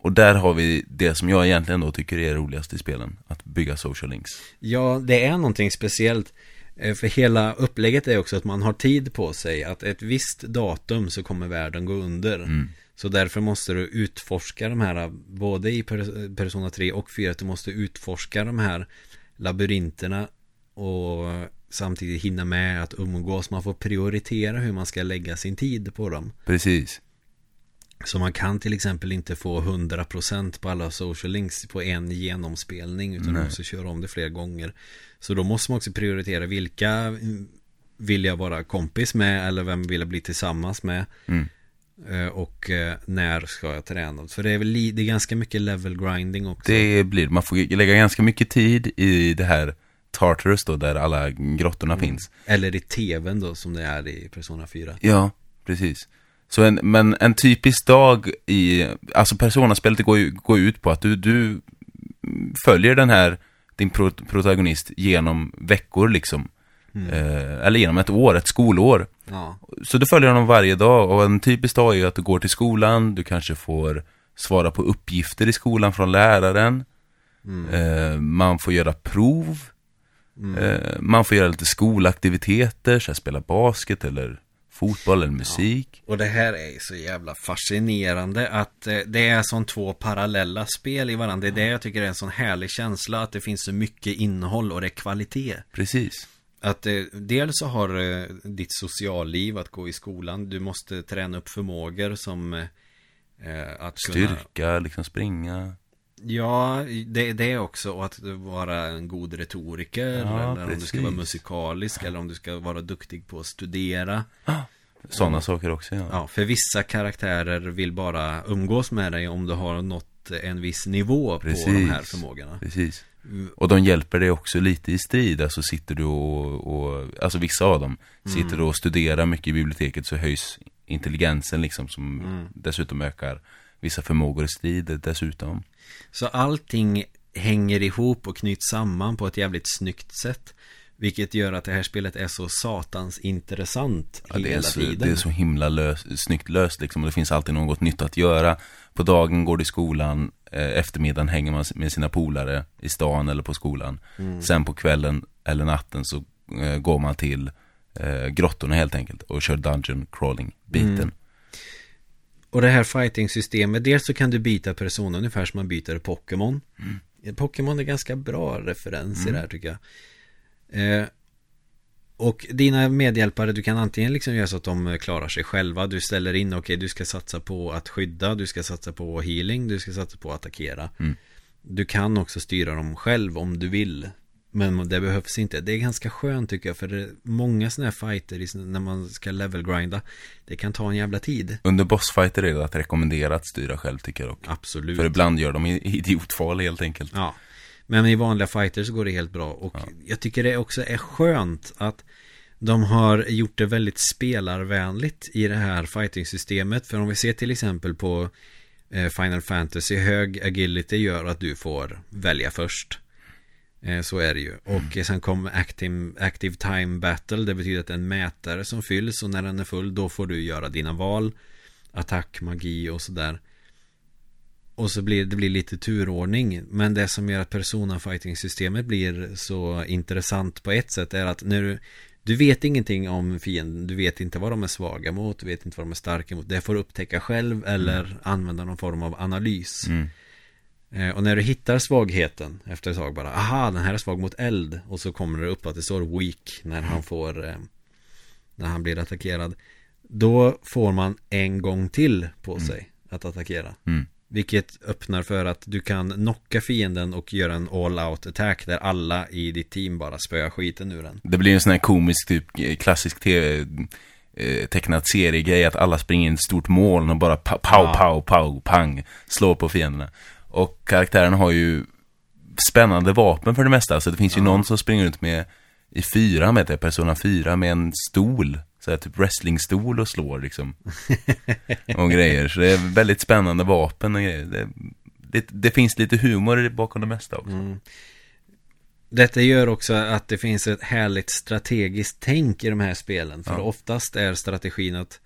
Och där har vi det som jag egentligen då tycker är roligast i spelen, att bygga social links. ja, det är någonting speciellt. Eh, För hela upplägget är också att man har tid på sig. Att ett visst datum så kommer världen gå under. Så därför måste du utforska de här, både i Per- Persona 3 och 4, att du måste utforska de här labyrinterna och samtidigt hinna med att umgås. Man får prioritera hur man ska lägga sin tid på dem. Precis. Så man kan till exempel inte få 100% på alla social links på en genomspelning utan Nej. måste köra om det flera gånger. Så då måste man också prioritera vilka mm, vill jag vara kompis med eller vem vill jag bli tillsammans med. Mm. Eh, Och eh, när ska jag träna? För det är väl det är ganska mycket level grinding också. Det blir, man får lägga ganska mycket tid i det här Tartarus då, där alla grottorna finns. Eller i tvn då som det är i Persona 4. Ja, precis. Så en, men en typisk dag i, alltså Persona-spelet går ju går ut på att du, du följer den här, din pro, protagonist genom veckor liksom. Eh, eller genom ett år, ett skolår. Ja, Så du följer honom varje dag och en typisk dag är att du går till skolan, du kanske får svara på uppgifter i skolan från läraren. Eh, man får göra prov. Eh, man får göra lite skolaktiviteter, så här, spela basket eller fotboll eller musik. Och det här är så jävla fascinerande att eh, det är som två parallella spel i varandra. Det är det jag tycker är en sån härlig känsla att det finns så mycket innehåll och det är kvalitet. Precis. Att eh, dels så har eh, ditt socialliv att gå i skolan. Du måste träna upp förmågor som eh, eh, att kunna Styrka, liksom springa. Ja, det, det är också och att vara en god retoriker Ja, eller om du ska vara precis. musikalisk eller om du ska vara duktig på att studera. Sådana saker också, ja. Ja, för vissa karaktärer vill bara umgås med dig om du har nått en viss nivå Precis. på de här förmågorna. Precis. Och de hjälper dig också lite i strid, alltså sitter du och, och alltså vissa av dem, sitter du och studerar mycket i biblioteket så höjs intelligensen liksom som dessutom ökar vissa förmågor i strid dessutom. Så allting hänger ihop och knyts samman på ett jävligt snyggt sätt. Vilket gör att det här spelet är så satans intressant Ja, det, hela så, tiden. det är så himla lös, snyggt löst liksom, det finns alltid något nytt att göra. På dagen går du i skolan, eh, eftermiddagen hänger man med sina polare i stan eller på skolan. Mm. Sen på kvällen eller natten så eh, går man till eh, grottorna helt enkelt och kör dungeon crawling biten. Mm. Och det här fighting-systemet, dels så kan du byta person ungefär som man byter Pokémon. Mm. Pokémon är ganska bra referens i det här tycker jag. Eh, och dina medhjälpare, du kan antingen liksom göra så att de klarar sig själva. Du ställer in, okej du ska satsa på att skydda, du ska satsa på healing, du ska satsa på att attackera. Mm. Du kan också styra dem själv om du vill. Men det behövs inte. Det är ganska skönt tycker jag. För många sådana här fighter när man ska level grinda. Det kan ta en jävla tid. Under bossfighter är det att rekommendera att styra själv tycker jag dock. Absolut. För ibland gör de i- idiotval helt enkelt. Ja. Men i vanliga fighter så går det helt bra. Och jag tycker det också är skönt att de har gjort det väldigt spelarvänligt i det här fighting-systemet. För om vi ser till exempel på eh, Final Fantasy, hög agility gör att du får välja först. Eh, Så är det ju. Och eh, sen kom active, active Time Battle. Det betyder att en mätare som fylls. Och när den är full då får du göra dina val. Attack, magi och sådär. Och så blir det blir lite turordning. Men det som gör att Persona Fighting systemet blir så intressant på ett sätt är att när du du vet ingenting om fienden, du vet inte vad de är svaga mot, du vet inte vad de är starka mot. Det får du upptäcka själv eller använda någon form av analys. Mm. Eh, Och när du hittar svagheten efter ett tag bara, aha, den här är svag mot eld. Och så kommer det upp att det står weak när han får, eh, när han blir attackerad. Då får man en gång till på sig att attackera. Mm. Vilket öppnar för att du kan knocka fienden och göra en all out attack där alla i ditt team bara spöar skiten ur den. Det blir en sån här komisk, typ klassisk tv eh, tecknad seriegrej att alla springer in i ett stort moln och bara pow, Ja. pow, pow, pang, slår på fienderna. Och karaktären har ju spännande vapen för det mesta. Alltså det finns ju någon som springer runt med i fyra med det, Persona 4 med en stol. Så här, typ wrestlingstol och slår liksom. och grejer. Så det är väldigt spännande vapen och grejer. Det, det, det finns lite humor bakom det mesta också. Mm. Detta gör också att det finns ett härligt strategiskt tänk i de här spelen. För Ja. oftast är strategin att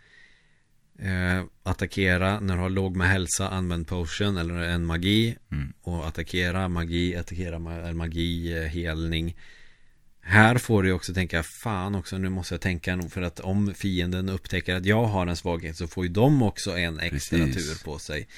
eh, attackera när du har låg med hälsa, använd potion eller en magi. Mm. Och attackera, magi, attackera, ma- magi, eh, helning. Här får du också tänka, fan också, nu måste jag tänka nog för att om fienden upptäcker att jag har en svaghet så får ju de också en extra Precis. tur på sig.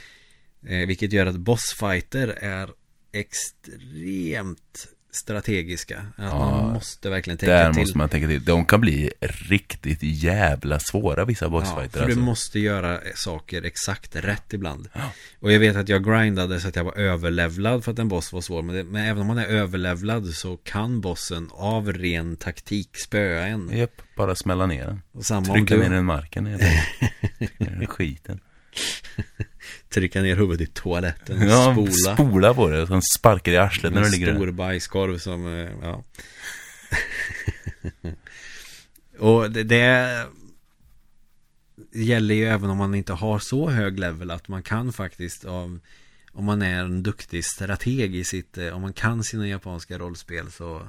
Eh, vilket gör att bossfighter är extremt strategiska. Att Ja, man måste verkligen tänka Där till. måste man tänka till. De kan bli riktigt jävla svåra vissa Ja, bossfighter. för alltså. du måste göra saker exakt rätt ibland. Ja. Och jag vet att jag grindade så att jag var överlevlad för att en boss var svår. Men, det, men även om man är överlevlad så kan bossen av ren taktik spöa en. Japp, bara smälla ner den. Och samma Trycka du ner den i marken. skiten. trycka ner huvudet i toaletten, Ja, spola. spola på det. Sen sparkar i arslet när en du ligger där. stor bajskorv som, eh, ja. Och det, det gäller ju även om man inte har så hög level att man kan faktiskt av om man är en duktig strateg i sitt, eh, om man kan sina japanska rollspel så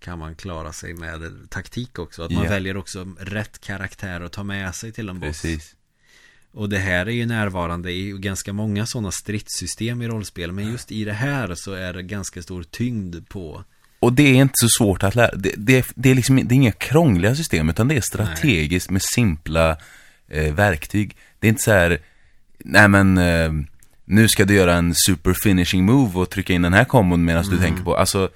kan man klara sig med taktik också. Att man Ja. väljer också rätt karaktär att ta med sig till en boss. Precis. Och det här är ju närvarande i ganska många sådana stridssystem i rollspel. Men just i det här så är det ganska stor tyngd på. Och det är inte så svårt att lära. Det, det, det, är, liksom, det är inga krångliga system, utan det är strategiskt med simpla eh, verktyg. Det är inte så här, nej men, eh, nu ska du göra en super finishing move och trycka in den här kombon medan du tänker på, alltså,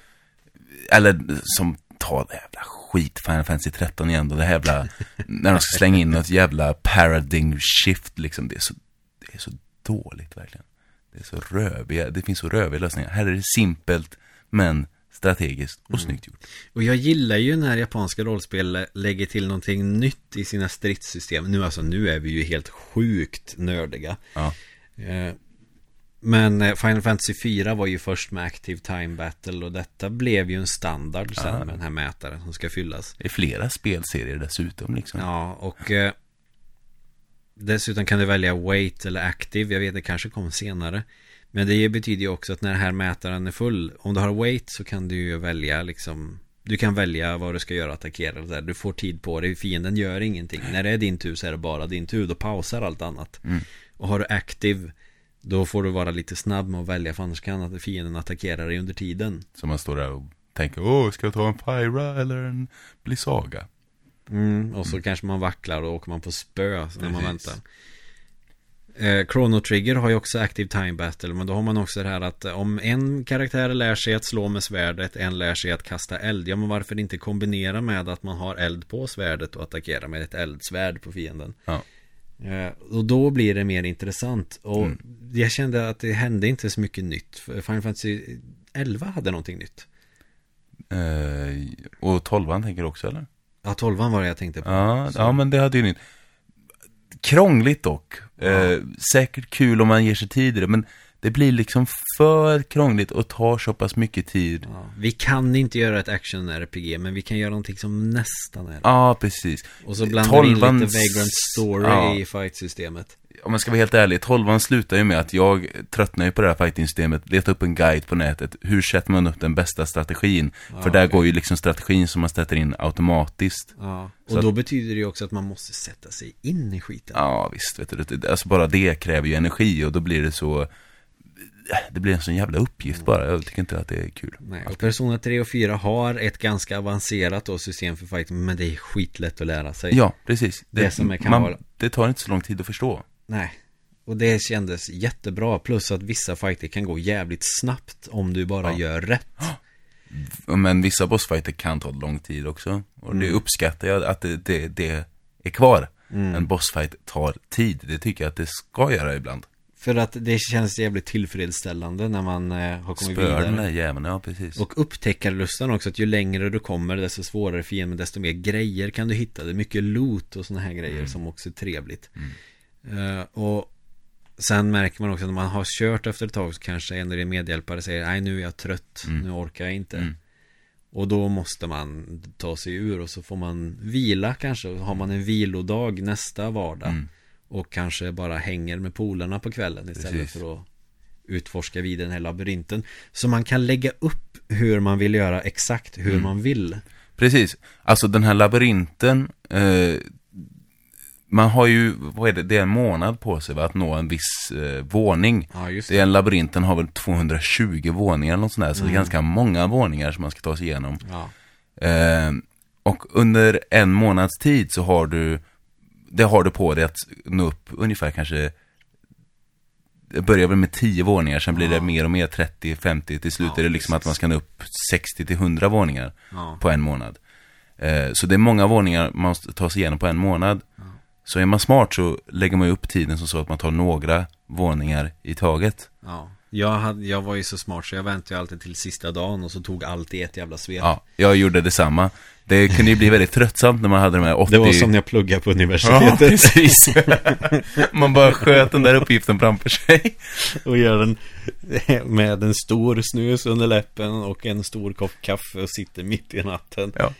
eller som, ta det jävla skit, Final Fantasy 13 igen då, det här jävla, när de ska slänga in något jävla paradigm shift liksom, det är så, det är så dåligt verkligen. Det är så röviga, det finns så röviga lösningar. Här är det simpelt, men strategiskt och snyggt gjort. Och jag gillar ju när japanska rollspel lägger till någonting nytt i sina stridssystem. Nu alltså, nu är vi ju helt sjukt nördiga. Ja. Men eh, Final Fantasy 4 var ju först med Active Time Battle och detta blev ju en standard sen Ja. med den här mätaren som ska fyllas. Det är flera spelserier dessutom liksom. Ja, och eh, dessutom kan du välja wait eller active. Jag vet, det kanske kom senare. Men det betyder ju också att när den här mätaren är full, om du har wait så kan du ju välja liksom du kan välja vad du ska göra, attackera eller där. Du får tid på dig, fienden gör ingenting. När det är din tur så är det bara din tur, då pausar allt annat. Mm. Och har du active, då får du vara lite snabb med att välja, för annars kan att fienden attackera dig under tiden. Så man står där och tänker, åh, ska jag ta en Pyra eller en Blizzaga? Mm, och så kanske man vacklar och åker man på spö när man Precis. väntar. Eh, Chrono Trigger har ju också Active Time Battle Men då har man också det här att om en karaktär lär sig att slå med svärdet En lär sig att kasta eld Ja men varför inte kombinera med att man har eld på svärdet Och attackera med ett eldsvärd på fienden Ja. Eh, Och då blir det mer intressant Och Mm. jag kände att det hände inte så mycket nytt Final Fantasy 11 hade någonting nytt Eh, och tolvan tänker du också eller? Ja 12 var det jag tänkte på Ja, Så- ja men det hade ju nytt. Krångligt dock. Eh, säkert kul om man ger sig tid i det, men det blir liksom för krångligt och tar så pass mycket tid. Ja, vi kan inte göra ett action-RPG men vi kan göra någonting som nästan är det. Ja, precis. Och så blandar vi in lite Vagrant Story Ja. i fight-systemet. Om man ska vara helt ärlig, tolvan slutar ju med att jag tröttnar ju på det här fighting-systemet, letar upp en guide på nätet, hur sätter man upp den bästa strategin? Ja, För där okej. går ju liksom strategin som man sätter in automatiskt. Ja. Så Och att- då betyder det ju också att man måste sätta sig in i skiten. Ja, visst, vet du, alltså bara det kräver ju energi och då blir det så, det blir en sån jävla uppgift bara, jag tycker inte att det är kul. Nej, och Persona 3 och 4 har ett ganska avancerat då, system för fighting men det är skitlätt att lära sig. Ja, precis. Det som är- kan vara- det tar inte så lång tid att förstå. Nej. Och det kändes jättebra, plus att vissa fighter kan gå jävligt snabbt om du bara Ja. gör rätt. Men vissa bossfighter kan ta lång tid också. Och det Mm. uppskattar jag att det, det, det är kvar. Mm. En bossfight tar tid. Det tycker jag att det ska göra ibland. För att det känns jävligt tillfredsställande när man eh, har kommit Spöar den vidare. där jäveln, ja precis. Och upptäckarlustan också, att ju längre du kommer desto svårare fienden, desto mer grejer kan du hitta. Det är mycket loot och sådana här grejer Mm. som också är trevligt. Eh, och Sen märker man också att när man har kört efter ett tag så kanske en av din medhjälpare säger Nej nu är jag trött, Mm. nu orkar jag inte Mm. Och då måste man ta sig ur och så får man vila kanske Har man en vilodag nästa vardag Mm. Och kanske bara hänger med polarna på kvällen istället Precis. för att utforska vid den här labyrinten Så man kan lägga upp hur man vill göra exakt hur Mm. man vill Precis. Alltså den här labyrinten, eh, man har ju, vad är det, det är en månad på sig va, att nå en viss eh, våning. Ja just Det är en labyrinten har väl 220 våningar eller något sånt där, så det är Mm. ganska många våningar som man ska ta sig igenom. Ja, Eh, och under en månads tid så har du, det har du på dig att nå upp ungefär kanske, det börjar väl med 10 våningar, sen blir det Ja. mer och mer 30, 50, till slut Ja, är det liksom precis. att man ska nå upp 60 till 100 våningar ja, på en månad. Eh, så det är många våningar man måste ta sig igenom på en månad. Så är man smart så lägger man upp tiden som så att man tar några våningar i taget. ja. Jag, hade, jag var ju så smart så jag väntade ju alltid till sista dagen och så tog allt i ett jävla svep Ja, jag gjorde detsamma. Det kunde ju bli väldigt tröttsamt när man hade de här 80... Det var som när jag pluggade på Ja, universitetet precis. man bara sköt den där uppgiften framför sig. Och gör den med en stor snus under läppen och en stor kopp kaffe och sitter mitt i natten Ja.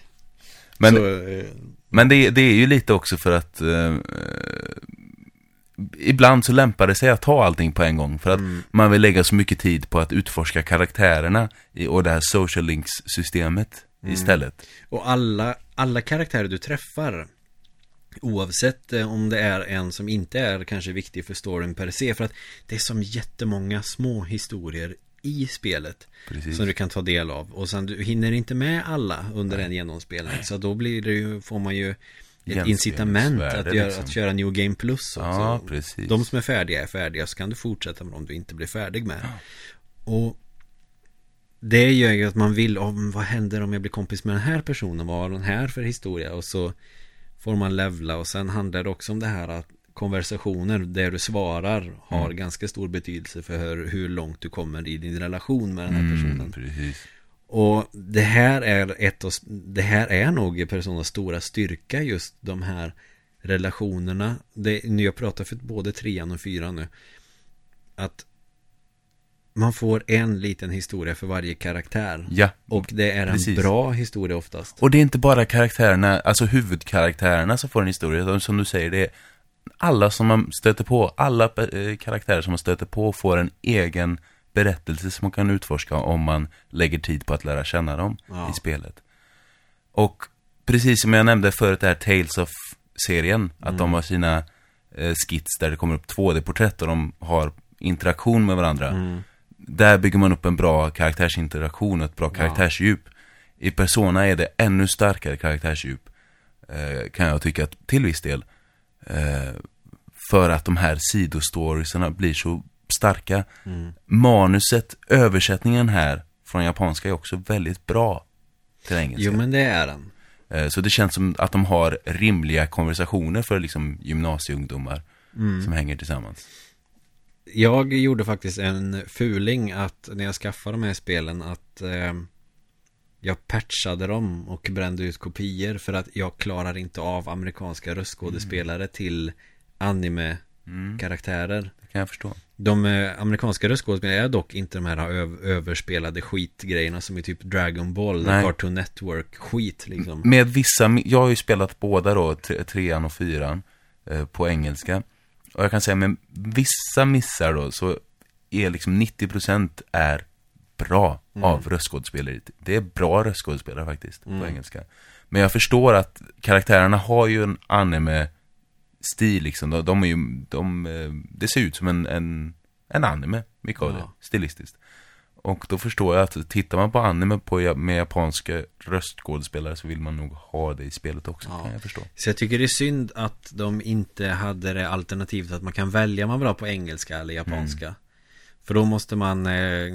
Men, så, eh, men det, det är ju lite också för att eh, ibland så lämpar det sig att ta allting på en gång. För att mm, man vill lägga så mycket tid på att utforska karaktärerna i, och det här social links-systemet. Istället. Och alla, alla karaktärer du träffar Oavsett eh, om det är en som inte är kanske viktig för storyn per se För att det är som jättemånga små historier i spelet Precis. Som du kan ta del av Och sen du hinner inte med alla under en genomspelning Så då blir det ju, får man ju ett incitament att, göra, liksom. att köra New Game Plus också Ja, precis. De som är färdiga är färdiga så kan du fortsätta med dem du inte blir färdig med Och Det gör ju att man vill, men vad händer om jag blir kompis med den här personen? Vad har den här för historia? Och så Får man levla och sen handlar det också om det här att Konversationer där du svarar har Mm. ganska stor betydelse för hur, långt du kommer i din relation med den här personen Mm, precis. och det här är ett av, det här är nog Personas stora styrka just de här relationerna. Det, nu jag pratar för både trean och fyran nu. Att man får en liten historia för varje karaktär. Ja, Och det är en Precis. bra historia oftast. och det är inte bara karaktärerna, alltså huvudkaraktärerna som får en historia, utan som du säger, det är alla som man stöter på, alla eh, karaktärer som man stöter på får en egen berättelse som man kan utforska om man lägger tid på att lära känna dem Ja. i spelet. Och precis som jag nämnde förut, det här Tales of-serien, att Mm. de har sina eh, skits där det kommer upp 2D-porträtt och de har interaktion med varandra. Mm. Där bygger man upp en bra karaktärsinteraktion ett bra Ja. karaktärsdjup. I Persona är det ännu starkare karaktärsdjup, eh, kan jag tycka, till viss del. Eh, för att de här sidostoriesarna blir så starka. Mm. Manuset, översättningen här från japanska är också väldigt bra till engelska. Jo men det är den. Eh, så det känns som att de har rimliga konversationer för liksom gymnasieungdomar Mm. som hänger tillsammans. Jag gjorde faktiskt en fuling att när jag skaffade de här spelen att eh, jag patchade dem och brände ut kopior för att jag klarar inte av amerikanska röstskådespelare till anime-karaktärer. Mm, det kan jag förstå. De eh, amerikanska röstskådespelarna är dock inte de här öv- överspelade skitgrejerna som i typ Dragon Ball, Nej. Cartoon Network skit liksom. Med vissa, jag har ju spelat båda då, tre, trean och fyran, eh, på engelska. Och jag kan säga med vissa missar då, så är liksom 90% är bra Mm. av röstskådespelare. Det är bra röstskådespelare faktiskt, på Mm. engelska. Men jag förstår att karaktärerna har ju en anime-stil liksom. De, de är ju, de, eh, det ser ut som en, en, en anime, mycket av det, Ja. stilistiskt. Och då förstår jag att tittar man på anime på, med japanska röstskådespelare så vill man nog ha det i spelet också, Ja. kan jag förstå. Så jag tycker det är synd att de inte hade det alternativet att man kan välja om man vill ha på engelska eller japanska. Mm. För då måste man eh,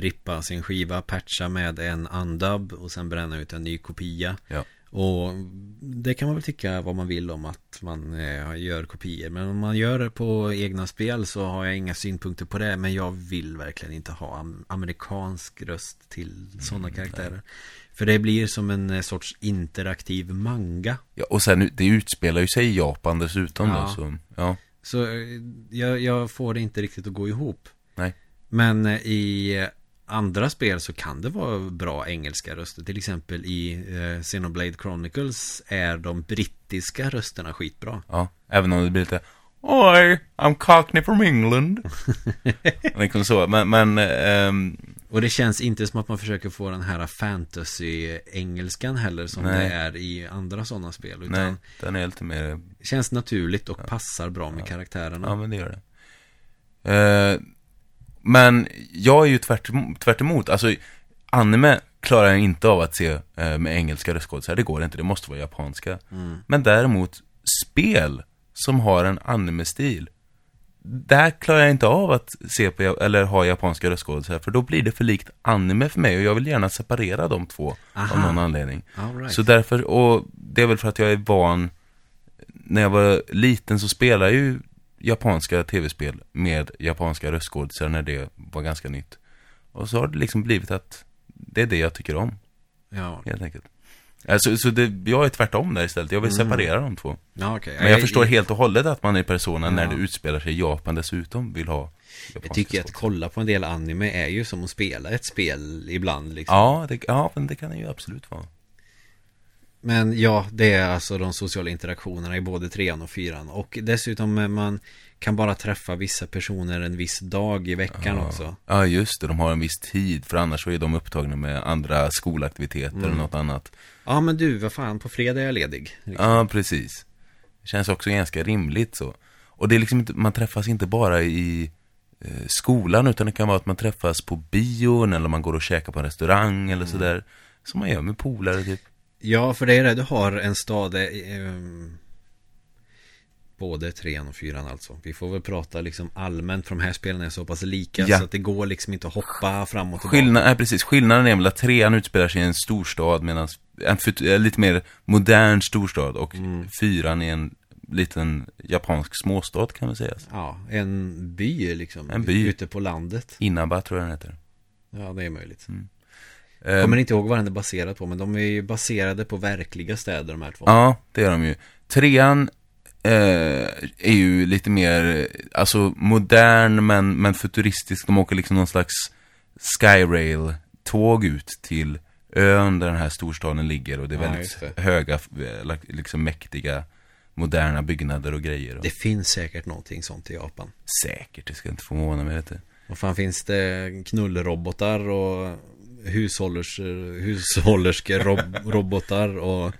rippa sin skiva, patcha med en undub och sen bränna ut en ny kopia. Ja. Och det kan man väl tycka vad man vill om att man eh, gör kopior. Men om man gör det på egna spel så har jag inga synpunkter på det. Men jag vill verkligen inte ha am- amerikansk röst till sådana karaktärer. För det blir som en eh, sorts interaktiv manga. Ja, och sen, det utspelar ju sig i Japan dessutom Ja. då, så, ja. Så eh, jag, jag får det inte riktigt att gå ihop. Nej. Men i andra spel så kan det vara bra engelska röster. Till exempel i eh, Xenoblade Chronicles är de brittiska rösterna skitbra. Ja, även om det blir lite Oj, I'm Cockney from England. liksom så, men, men ehm, Och det känns inte som att man försöker få den här fantasy-engelskan heller som Nej. det är i andra sådana spel. Utan nej, den är lite mer känns naturligt och passar bra med karaktärerna. Ja, men det gör det. Eh, men jag är ju tvärt, tvärt emot. Alltså, anime klarar jag inte av att se eh, med engelska röstskådisar. Det går inte, det måste vara japanska. Mm. Men däremot, spel som har en anime-stil. Där klarar jag inte av att se på, eller ha japanska röstskådisar. För då blir det för likt anime för mig. Och jag vill gärna separera de två Aha. av någon anledning. Right. Så därför, och det är väl för att jag är van När jag var liten så spelade jag ju japanska tv-spel med japanska röstskådisar när det var ganska nytt. Och så har det liksom blivit att det är det jag tycker om, Ja, helt enkelt. Alltså, så det, jag är tvärtom där istället, jag vill Mm. separera de två. ja okej. Men jag förstår helt och hållet att man i Persona, när Ja. det utspelar sig i Japan dessutom, vill ha Jag tycker att kolla på en del anime är ju som att spela ett spel ibland liksom. Ja, det, ja, men det kan det ju absolut vara. Men ja, det är alltså de sociala interaktionerna i både trean och fyran. Och dessutom eh, man kan bara träffa vissa personer en viss dag i veckan ja. också. Ja, just det. De har en viss tid, för annars så är de upptagna med andra skolaktiviteter Mm. eller något annat. Ja men du, vad fan, på fredag är jag ledig. Ja, precis. Det känns också ganska rimligt så. Och det är liksom inte, man träffas inte bara i eh, skolan, utan det kan vara att man träffas på bion, eller man går och käkar på en restaurang eller sådär. Som man gör med polare typ. Ja, för det är det, du har en stad eh, ehm, Både trean och fyran alltså Vi får väl prata liksom allmänt för de här spelen är så pass lika Ja. Så att det går liksom inte att hoppa fram och tillbaka Skillnad, nej, precis. Skillnaden är väl att trean utspelar sig i en storstad, medan en lite mer modern storstad, och Mm. fyran är en liten japansk småstad kan man säga. Ja, en by liksom En by. Ute på landet Inaba tror jag den heter. Ja, det är möjligt Eh, Kommer inte ihåg vad den är baserad på Men de är ju baserade på verkliga städer de här två Ja, det gör de ju. Trean eh, är ju lite mer, alltså modern men, men futuristisk. De åker liksom någon slags Skyrail-tåg ut till ön där den här storstaden ligger och det är Ja, väldigt det. höga, eh, liksom mäktiga, moderna byggnader och grejer. Och Det finns säkert någonting sånt i Japan Säkert, det ska inte förvåna mig lite. Vad fan finns det knullrobotar och hushållers, hushållerskerobotar och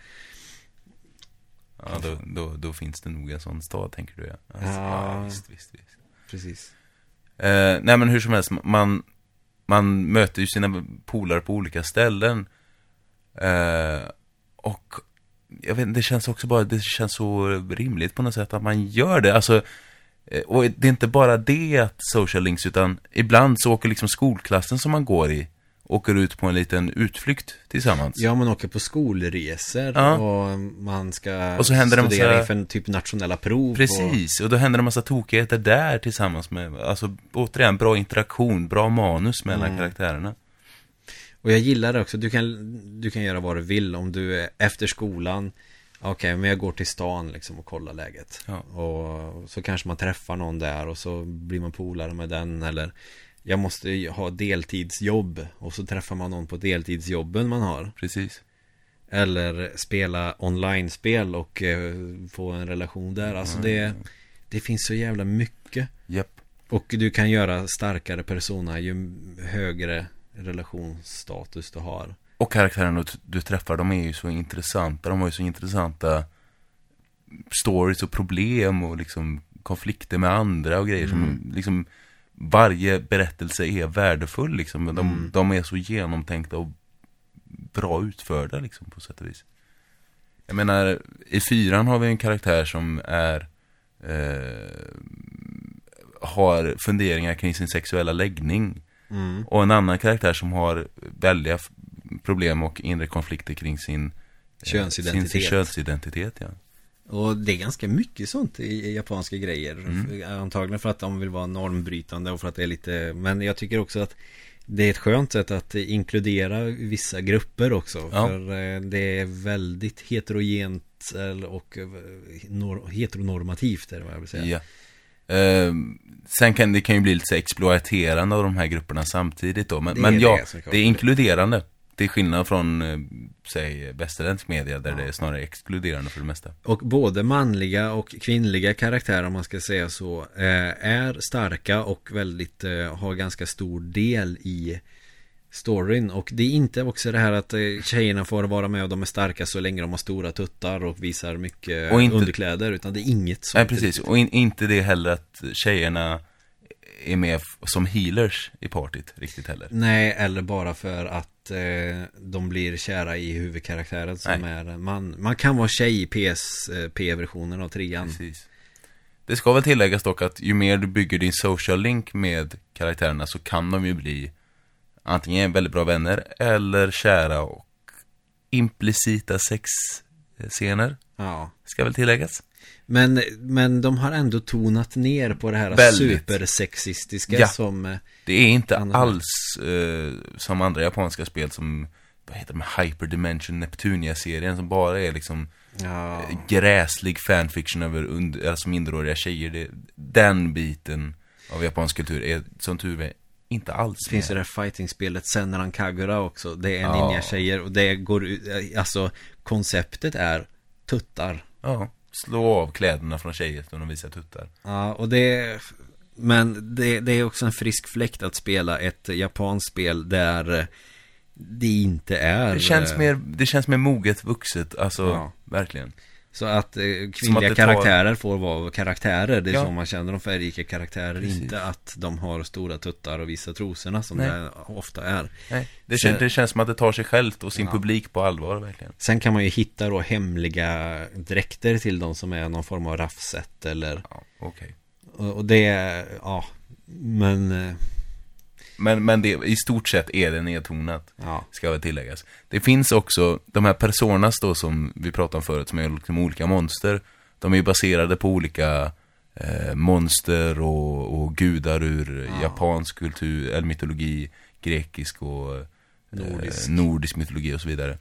Ja, då, då, då finns det nog en sån stad, tänker du ja. Alltså, Ja. ja visst, visst, visst. precis. Eh, nej men hur som helst, man, man möter ju sina polare på olika ställen. Eh, och jag vet det känns också bara, det känns så rimligt på något sätt att man gör det. Alltså, eh, och det är inte bara det att social links, utan ibland så åker liksom skolklassen som man går i, åker ut på en liten utflykt tillsammans. Ja, man åker på skolresor Ja. och man ska Och så händer studera massa- inför en typ nationella prov. Och, Precis, och då händer det en massa tokigheter där tillsammans med, alltså återigen, bra interaktion, bra manus mellan Mm. karaktärerna. och jag gillar det också, du kan, du kan göra vad du vill om du är efter skolan Okej, men jag går till stan liksom och kollar läget Ja. Och så kanske man träffar någon där och så blir man polare med den eller Jag måste ha deltidsjobb och så träffar man någon på deltidsjobben man har Precis. Eller spela online-spel och eh, få en relation där Alltså det, det finns så jävla mycket Japp. Och du kan göra starkare persona ju högre relationsstatus du har Och karaktärerna du, träffar, de är ju så intressanta. De har ju så intressanta stories och problem och liksom konflikter med andra och grejer som liksom varje berättelse är värdefull liksom. De, Mm. de är så genomtänkta och bra utförda liksom på sätt och vis. Jag menar, i fyran har vi en karaktär som är eh, har funderingar kring sin sexuella läggning. mm. Och en annan karaktär som har väldiga problem och inre konflikter kring sin eh, Könsidentitet. Sin, sin könsidentitet, ja. Och det är ganska mycket sånt i, japanska grejer Mm. Antagligen för att de vill vara normbrytande och för att det är lite Men jag tycker också att Det är ett skönt sätt att inkludera vissa grupper också Ja. För eh, det är väldigt heterogent eller- och eh, nor- heteronormativt är det vad jag vill säga ja. Eh, sen kan det kan ju bli lite så exploaterande av de här grupperna samtidigt då. Men, Det är men det ja, såklart. det är inkluderande. Till skillnad från, eh, säg, västerländsk media där det är snarare exkluderande för det mesta. Och både manliga och kvinnliga karaktärer om man ska säga så eh, Är starka och väldigt eh, har ganska stor del i storyn Och det är inte också det här att tjejerna får vara med och de är starka så länge de har stora tuttar och visar mycket Och inte- underkläder Utan det är inget sånt Nej, precis. Och in, inte det heller att tjejerna är med som healers i partyt riktigt heller. Nej, eller bara för att eh, de blir kära i huvudkaraktären som Nej. är man. Man kan vara tjej i PSP-versionen av trean. Precis. Det ska väl tilläggas dock att ju mer du bygger din social link med karaktärerna så kan de ju bli antingen väldigt bra vänner eller kära och implicita sexscener. Ja. Ska väl tilläggas. Men, men de har ändå tonat ner på det här Väldigt. supersexistiska Ja. som eh, Det är inte Annars- alls eh, som andra japanska spel som, vad heter de, Hyperdimension Neptunia-serien som bara är liksom ja, gräslig fanfiction över under, alltså minderåriga tjejer. Det, den biten av japansk kultur är som tur är inte alls Det finns ju med. det här fighting-spelet Senran Kagura också Det är Ja. ninja-tjejer och det går ut Alltså konceptet är tuttar Ja, slå av kläderna från tjejer när de visar tuttar. Ja, och det Men det, det är också en frisk fläkt att spela ett japanskt spel där det inte är Det känns eh, mer, det känns mer moget, vuxet, alltså Ja. verkligen. Så att eh, kvinnliga att tar- karaktärer får vara karaktärer Det är Ja. så man känner de färgrika karaktärer Precis. Inte att de har stora tuttar och visar trosorna som Nej. det ofta är Nej, det, kän, det känns som att det tar sig självt och sin Ja. publik på allvar verkligen. Sen kan man ju hitta då hemliga dräkter till dem som är någon form av raffset eller Ja, okej. Och det, ja Men, eh, Men, men det, i stort sett är det nedtonat. ja ska väl tilläggas. Det finns också, de här personas då som vi pratade om förut, som är liksom olika monster. De är ju baserade på olika eh, monster och, och gudar ur Ja. japansk kultur, eller mytologi, grekisk och eh, Nordisk. nordisk mytologi och så vidare.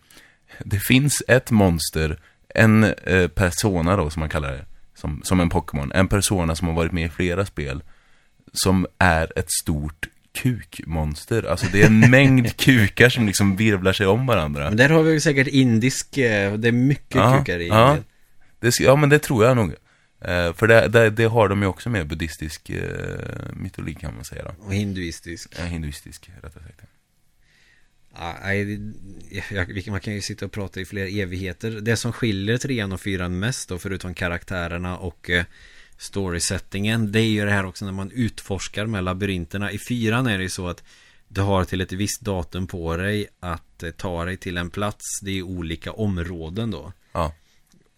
Det finns ett monster, en eh, persona då som man kallar det, som, som en Pokémon. En persona som har varit med i flera spel, som är ett stort kukmonster. Alltså det är en mängd kukar som liksom virvlar sig om varandra. Men där har vi ju säkert indisk, eh, det är mycket Ja, kukar i ja. Det, ja men det tror jag nog. Eh, för det, det, det har de ju också med buddhistisk eh, mytologi kan man säga då. Och hinduistisk Eh, hinduistisk rättare sagt. Nej, Man kan ju sitta och prata i flera evigheter. Det som skiljer trean och fyran mest då Förutom karaktärerna och eh, Storysettingen Det är ju det här också när man utforskar med labyrinterna. I fyran är det ju så att Du har till ett visst datum på dig Att eh, ta dig till en plats. Det är olika områden då. Ja,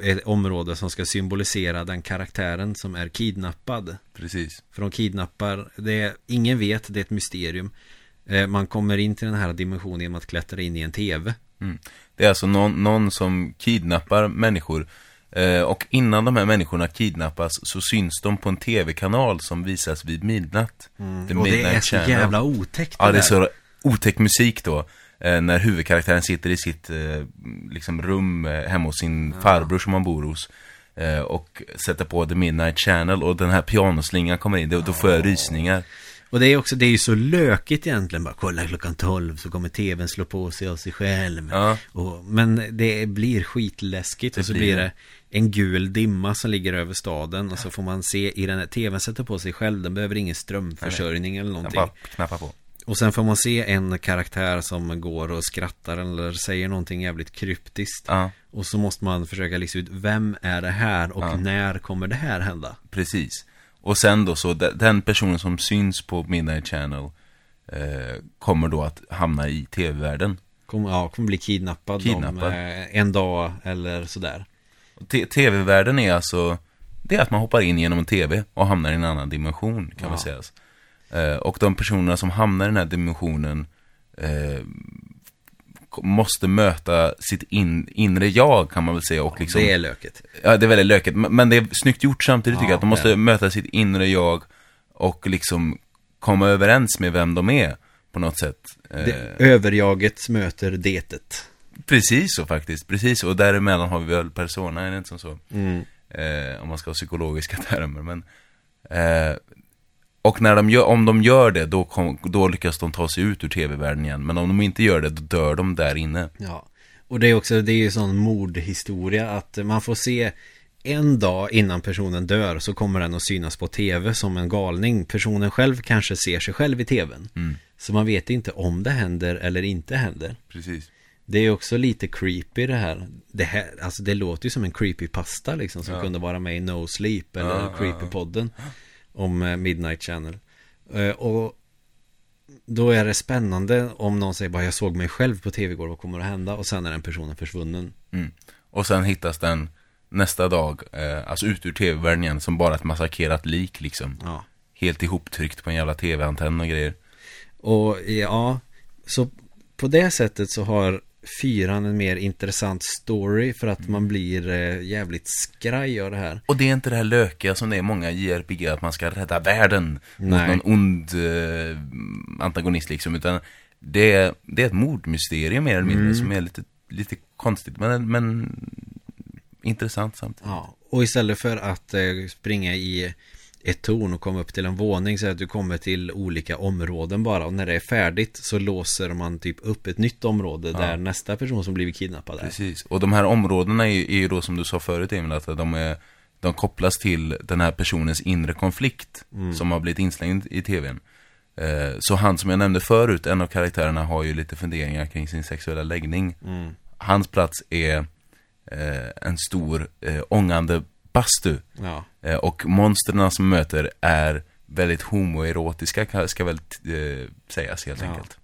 Ett område som ska symbolisera den karaktären som är kidnappad? Precis. För de kidnappar, det är, ingen vet, det är ett mysterium Man kommer in till den här dimensionen genom att klättra in i en tv Mm. Det är alltså någon, någon som kidnappar människor. Eh, och innan de här människorna kidnappas så syns de på en tv-kanal som visas vid midnatt. The Och det är så Channel. jävla otäckt Ja, det är så otäck musik då. Eh, när huvudkaraktären sitter i sitt eh, liksom rum eh, hemma hos sin farbror som han bor hos. Eh, och sätter på The Midnight Channel och den här pianoslingan kommer in. Då, då får jag rysningar. Och det är också, det är ju så lökigt egentligen bara Kolla klockan 12 så kommer tvn slå på sig av sig själv Ja. och, Men det blir skitläskigt Det och så blir det. en gul dimma som ligger över staden och så får man se i den här tvn sätter på sig själv Den behöver ingen strömförsörjning eller Jag någonting bara knappar på. Och sen får man se en karaktär som går och skrattar eller säger någonting jävligt kryptiskt Ja, Och så måste man försöka lista ut vem är det här och Ja. när kommer det här hända? precis. Och sen då så, de- den personen som syns på Midnight Channel eh, kommer då att hamna i tv-världen. Kommer, ja, kommer bli kidnappad, Kidnappad. om eh, en dag eller sådär TV-världen är alltså, det är att man hoppar in genom en TV och hamnar i en annan dimension kan man Ja. säga. Eh, och de personerna som hamnar i den här dimensionen eh, måste möta sitt in, inre jag kan man väl säga och liksom Det är löket Ja, det är väldigt lökigt, men det är snyggt gjort samtidigt tycker Ja, jag. Att de måste möta sitt inre jag och liksom komma överens med vem de är på något sätt. Eh, det, Överjaget möter detet precis så faktiskt, precis så. Och däremellan har vi väl persona, är det inte som så? mm. Eh, om man ska ha psykologiska termer, men Eh, och när de gör, om de gör det, då, kom, då lyckas de ta sig ut ur tv-världen igen. Men om de inte gör det, då dör de där inne. Ja. Och det är också, det är ju sån mordhistoria att man får se en dag innan personen dör så kommer den att synas på tv som en galning. Personen själv kanske ser sig själv i tvn. Mm. Så man vet inte om det händer eller inte händer. Precis. Det är också lite creepy det här. Det här, alltså det låter ju som en creepypasta liksom som Ja. kunde vara med i No Sleep eller Ja, ja, Creepypodden om eh, Midnight Channel. Eh, Och då är det spännande om någon säger bara jag såg mig själv på tv igår, vad kommer att hända? Och sen är den personen försvunnen. Mm. Och sen hittas den nästa dag, eh, alltså ut ur tv-världen igen, som bara ett massakrerat lik liksom. Ja. Helt ihoptryckt på en jävla tv-antenn och grejer. Och ja, så på det sättet så har fyran en mer intressant story för att man blir eh, jävligt skraj av det här. Och det är inte det här lökiga som det är många JRPG, att man ska rädda världen Nej. mot någon ond eh, antagonist liksom, utan det är, det är ett mordmysterium mer eller mindre, Mm. som är lite, lite konstigt, men, men intressant samtidigt. Ja, och istället för att eh, springa i ett torn och komma upp till en våning så att du kommer till olika områden bara och när det är färdigt så låser man typ upp ett nytt område där nästa person som blivit kidnappad är. Precis, och de här områdena är, är ju då som du sa förut Emil, att de, är, de kopplas till den här personens inre konflikt som har blivit inslängd i tvn. Eh, så han som jag nämnde förut, en av karaktärerna har ju lite funderingar kring sin sexuella läggning. Mm. Hans plats är eh, en stor eh, ångande bastu. Ja, Eh, och monstren som möter är väldigt homoerotiska, ka- ska väl eh, sägas helt Ja. enkelt.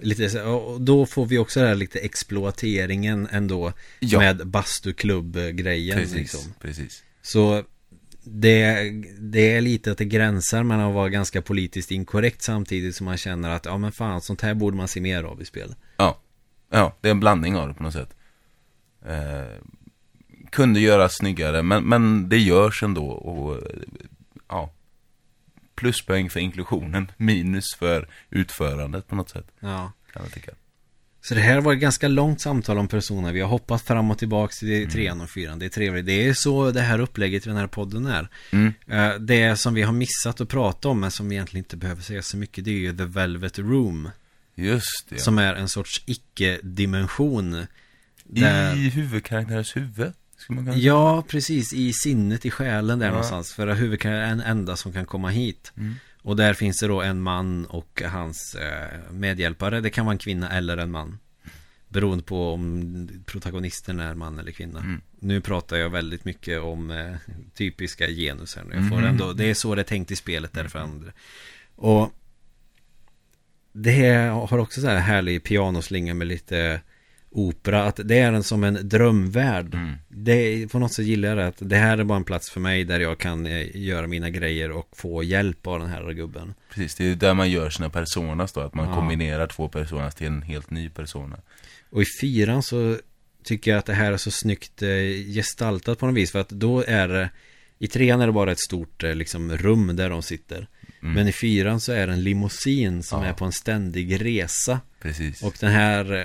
lite så, och då får vi också det här lite exploateringen ändå Ja. med bastuklubb-grejen Precis, liksom. precis. Så det, det är lite att det gränsar mellan att vara ganska politiskt inkorrekt samtidigt som man känner att ja men fan sånt här borde man se mer av i spel. Ja, ja, det är en blandning av det på något sätt. Eh, kunde göras snyggare, men, men det görs ändå och ja. Pluspoäng för inklusionen, minus för utförandet på något sätt, Ja. kan jag tycka. Så det här var ett ganska långt samtal om personer. Vi har hoppat fram och tillbaka till trean och fyran. Det är trevligt. Det är så det här upplägget i den här podden är. Mm. Eh, Det som vi har missat att prata om, men som vi egentligen inte behöver säga så mycket, det är ju The Velvet Room. Just det. Som är en sorts icke-dimension. Där... I huvudkaraktärens huvud, Ja, precis. I sinnet, i själen där Ja. någonstans. För huvudkaraktären är en enda som kan komma hit. Mm. Och där finns det då en man och hans eh, medhjälpare. Det kan vara en kvinna eller en man. Beroende på om protagonisten är man eller kvinna. Mm. Nu pratar jag väldigt mycket om eh, typiska genus här nu. Jag får Mhm. ändå, det är så det är tänkt i spelet därför andra. Och det har också så här härlig pianoslinga med lite opera. Att det är en som en drömvärld. Mm. Det på något sätt gillar jag det. Att det här är bara en plats för mig där jag kan eh, göra mina grejer och få hjälp av den här gubben. Precis, det är där man gör sina personas då, att man Ja. kombinerar två personas till en helt ny persona. Och i fyran så tycker jag att det här är så snyggt eh, gestaltat på något vis. För att då är det I trean är det bara ett stort eh, liksom, rum där de sitter. Mm. Men i fyran så är det en limousin som Ja. är på en ständig resa. Precis. Och den här eh,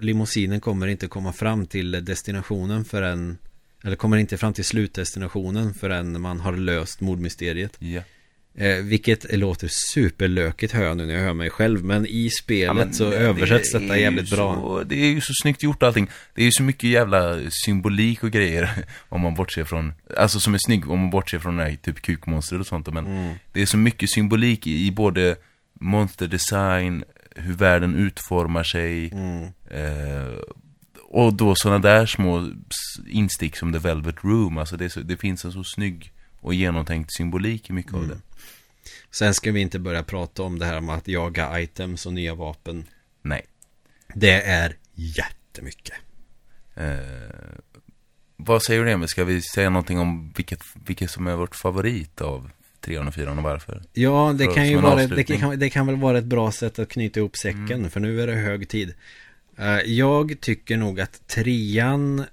limousinen kommer inte komma fram till destinationen förrän Eller kommer inte fram till slutdestinationen förrän man har löst mordmysteriet Ja. eh, Vilket låter superlökigt hör jag nu när jag hör mig själv Men i spelet Ja, men så det- översätts det detta jävligt bra Så, det är ju så snyggt gjort allting. Det är ju så mycket jävla symbolik och grejer. Om man bortser från, alltså som är snygg om man bortser från här, typ kukmonster och sånt. Men mm. det är så mycket symbolik i, i både monsterdesign, hur världen utformar sig. Mm. Eh, och då sådana där små instick som The Velvet Room. Alltså det, så, det finns en så snygg och genomtänkt symbolik i mycket av Mm. det. Sen ska vi inte börja prata om det här med att jaga items och nya vapen Nej. Det är jättemycket Eh, vad säger du Emil? Ska vi säga någonting om vilket, vilket som är vårt favorit av 3 och 4 och varför? Ja, det kan ju vara, det kan, det kan väl vara ett bra sätt att knyta ihop säcken, Mm. för nu är det hög tid. Eh, jag tycker nog att trean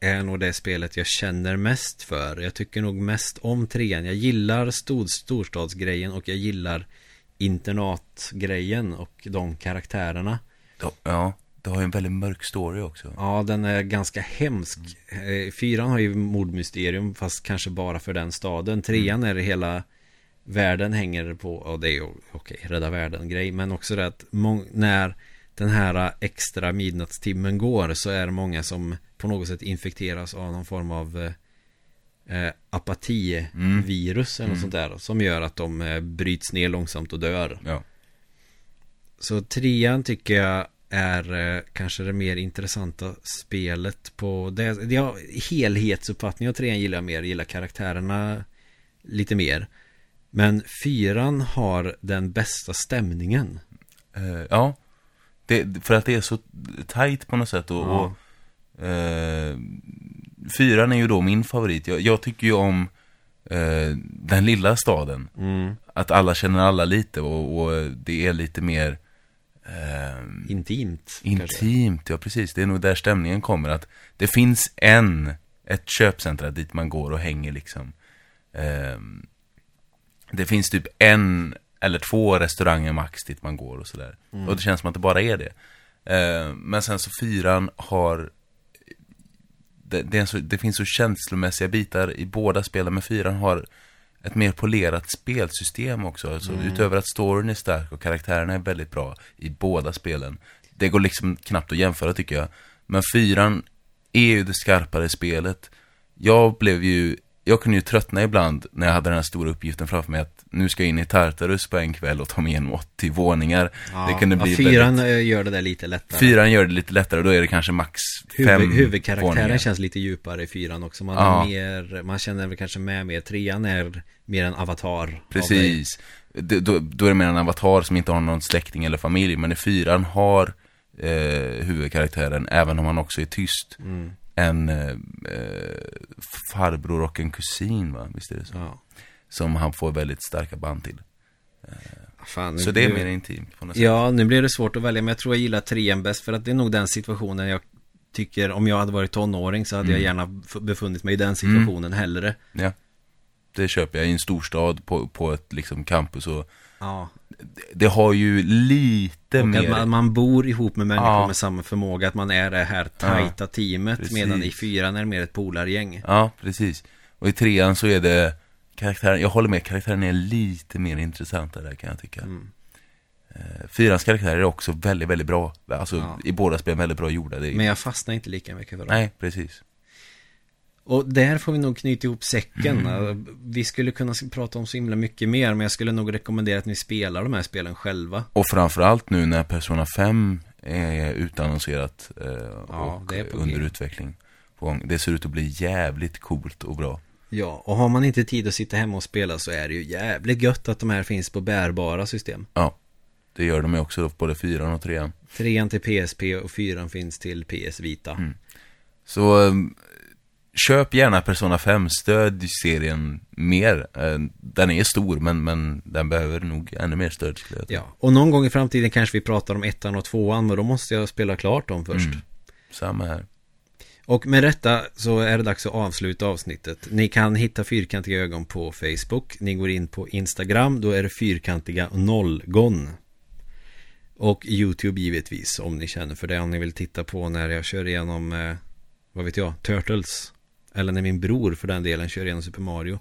är nog det spelet jag känner mest för. Jag tycker nog mest om trean. Jag gillar stod, storstadsgrejen och jag gillar internatgrejen och de karaktärerna. Ja, det har ju en väldigt mörk story också. Ja, den är ganska hemsk. Eh, Fyran har ju mordmysterium, fast kanske bara för den staden. Trean är det hela världen hänger på, och det är ju okej, rädda världen-grej. Men också det att när den här extra midnattstimmen går så är det många som på något sätt infekteras av någon form av eh, eh, apativirus eller något sånt där. Som gör att de eh, bryts ner långsamt och dör. Ja. Så trean tycker jag är eh, kanske det mer intressanta spelet på det. Ja, helhetsuppfattning av trean gillar jag mer, gillar karaktärerna lite mer. Men fyran har den bästa stämningen. Eh, ja. Det, för att det är så tight på något sätt och, Ja. och eh, Fyran är ju då min favorit. Jag, jag tycker ju om eh, den lilla staden. Mm. Att alla känner alla lite och, och det är lite mer eh, Intimt. kanske. intimt. Ja, precis. Det är nog där stämningen kommer. Att det finns en, ett köpcentra dit man går och hänger liksom. Eh, det finns typ en eller två restauranger max dit man går och sådär. Och det känns som att det bara är det. Eh, men sen så fyran har det, det, så, det finns så känslomässiga bitar i båda spelen, men fyran har ett mer polerat spelsystem också. Alltså, Utöver att storyn är stark och karaktärerna är väldigt bra i båda spelen. Det går liksom knappt att jämföra tycker jag. Men fyran är ju det skarpare spelet. Jag blev ju, jag kunde ju tröttna ibland när jag hade den här stora uppgiften framför mig att nu ska jag in i Tartarus på en kväll och ta mig igenom 80 våningar. Ja, det kunde bli ja, fyran väldigt... eh, gör det där lite lättare. Fyran gör det lite lättare då är det kanske max fem Huvud, huvudkaraktären våningar. känns lite djupare i fyran också. Man, Ja. är mer, man känner väl kanske med mer. Trean är mer en avatar. Precis. Det- Då, då är det mer en avatar som inte har någon släkting eller familj. Men i fyran har eh, huvudkaraktären, även om han också är tyst, Mm. En eh, eh, farbror och en kusin, va? Visst är det så? Ja. Som han får väldigt starka band till. Fan, Så det är mer intimt på något sätt. Ja, nu blir det svårt att välja, men jag tror jag gillar trean bäst för att det är nog den situationen jag tycker, om jag hade varit tonåring så hade jag Mm. gärna f- befunnit mig i den situationen hellre. Ja. Det köper jag i en storstad på, på ett liksom campus och Ja, det, har ju lite och mer... att man, man bor ihop med människor Ja. med samma förmåga, att man är det här tajta teamet, precis. medan i fyran är det mer ett polargäng. Ja, precis. Och i trean så är det karaktären, jag håller med, karaktären är lite mer intressanta där kan jag tycka. Mm. Eh, Fyrans karaktärer är också väldigt, väldigt bra. Alltså Ja. i båda spelen väldigt bra gjorda. Men jag fastnar inte lika mycket för dem. Nej, precis. Och där får vi nog knyta ihop säcken. Mm. Vi skulle kunna prata om så himla mycket mer, men jag skulle nog rekommendera att ni spelar de här spelen själva. Och framförallt nu när Persona 5 är utannonserat eh, Ja, och under G. utveckling. På gång. Det ser ut att bli jävligt coolt och bra. Ja, och har man inte tid att sitta hemma och spela så är det ju jävligt gött att de här finns på bärbara system. Ja, det gör de ju också, både fyran och trean. Trean till PSP och fyran finns till PS Vita. Mm. Så eh, köp gärna Persona 5, stöd serien mer. Eh, den är stor, men, men den behöver nog ännu mer stöd. Ja, och någon gång i framtiden kanske vi pratar om ettan och tvåan, men då måste jag spela klart dem först. Mm. Samma här. Och med detta så är det dags att avsluta avsnittet. Ni kan hitta Fyrkantiga ögon på Facebook. Ni går in på Instagram, då är det Fyrkantiga nollgon. Och YouTube givetvis, om ni känner för det. Om ni vill titta på när jag kör igenom, eh, vad vet jag, Turtles. Eller när min bror för den delen kör igenom Super Mario.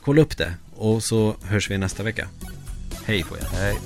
Kolla upp det. Och så hörs vi nästa vecka. Hej på er. Hej.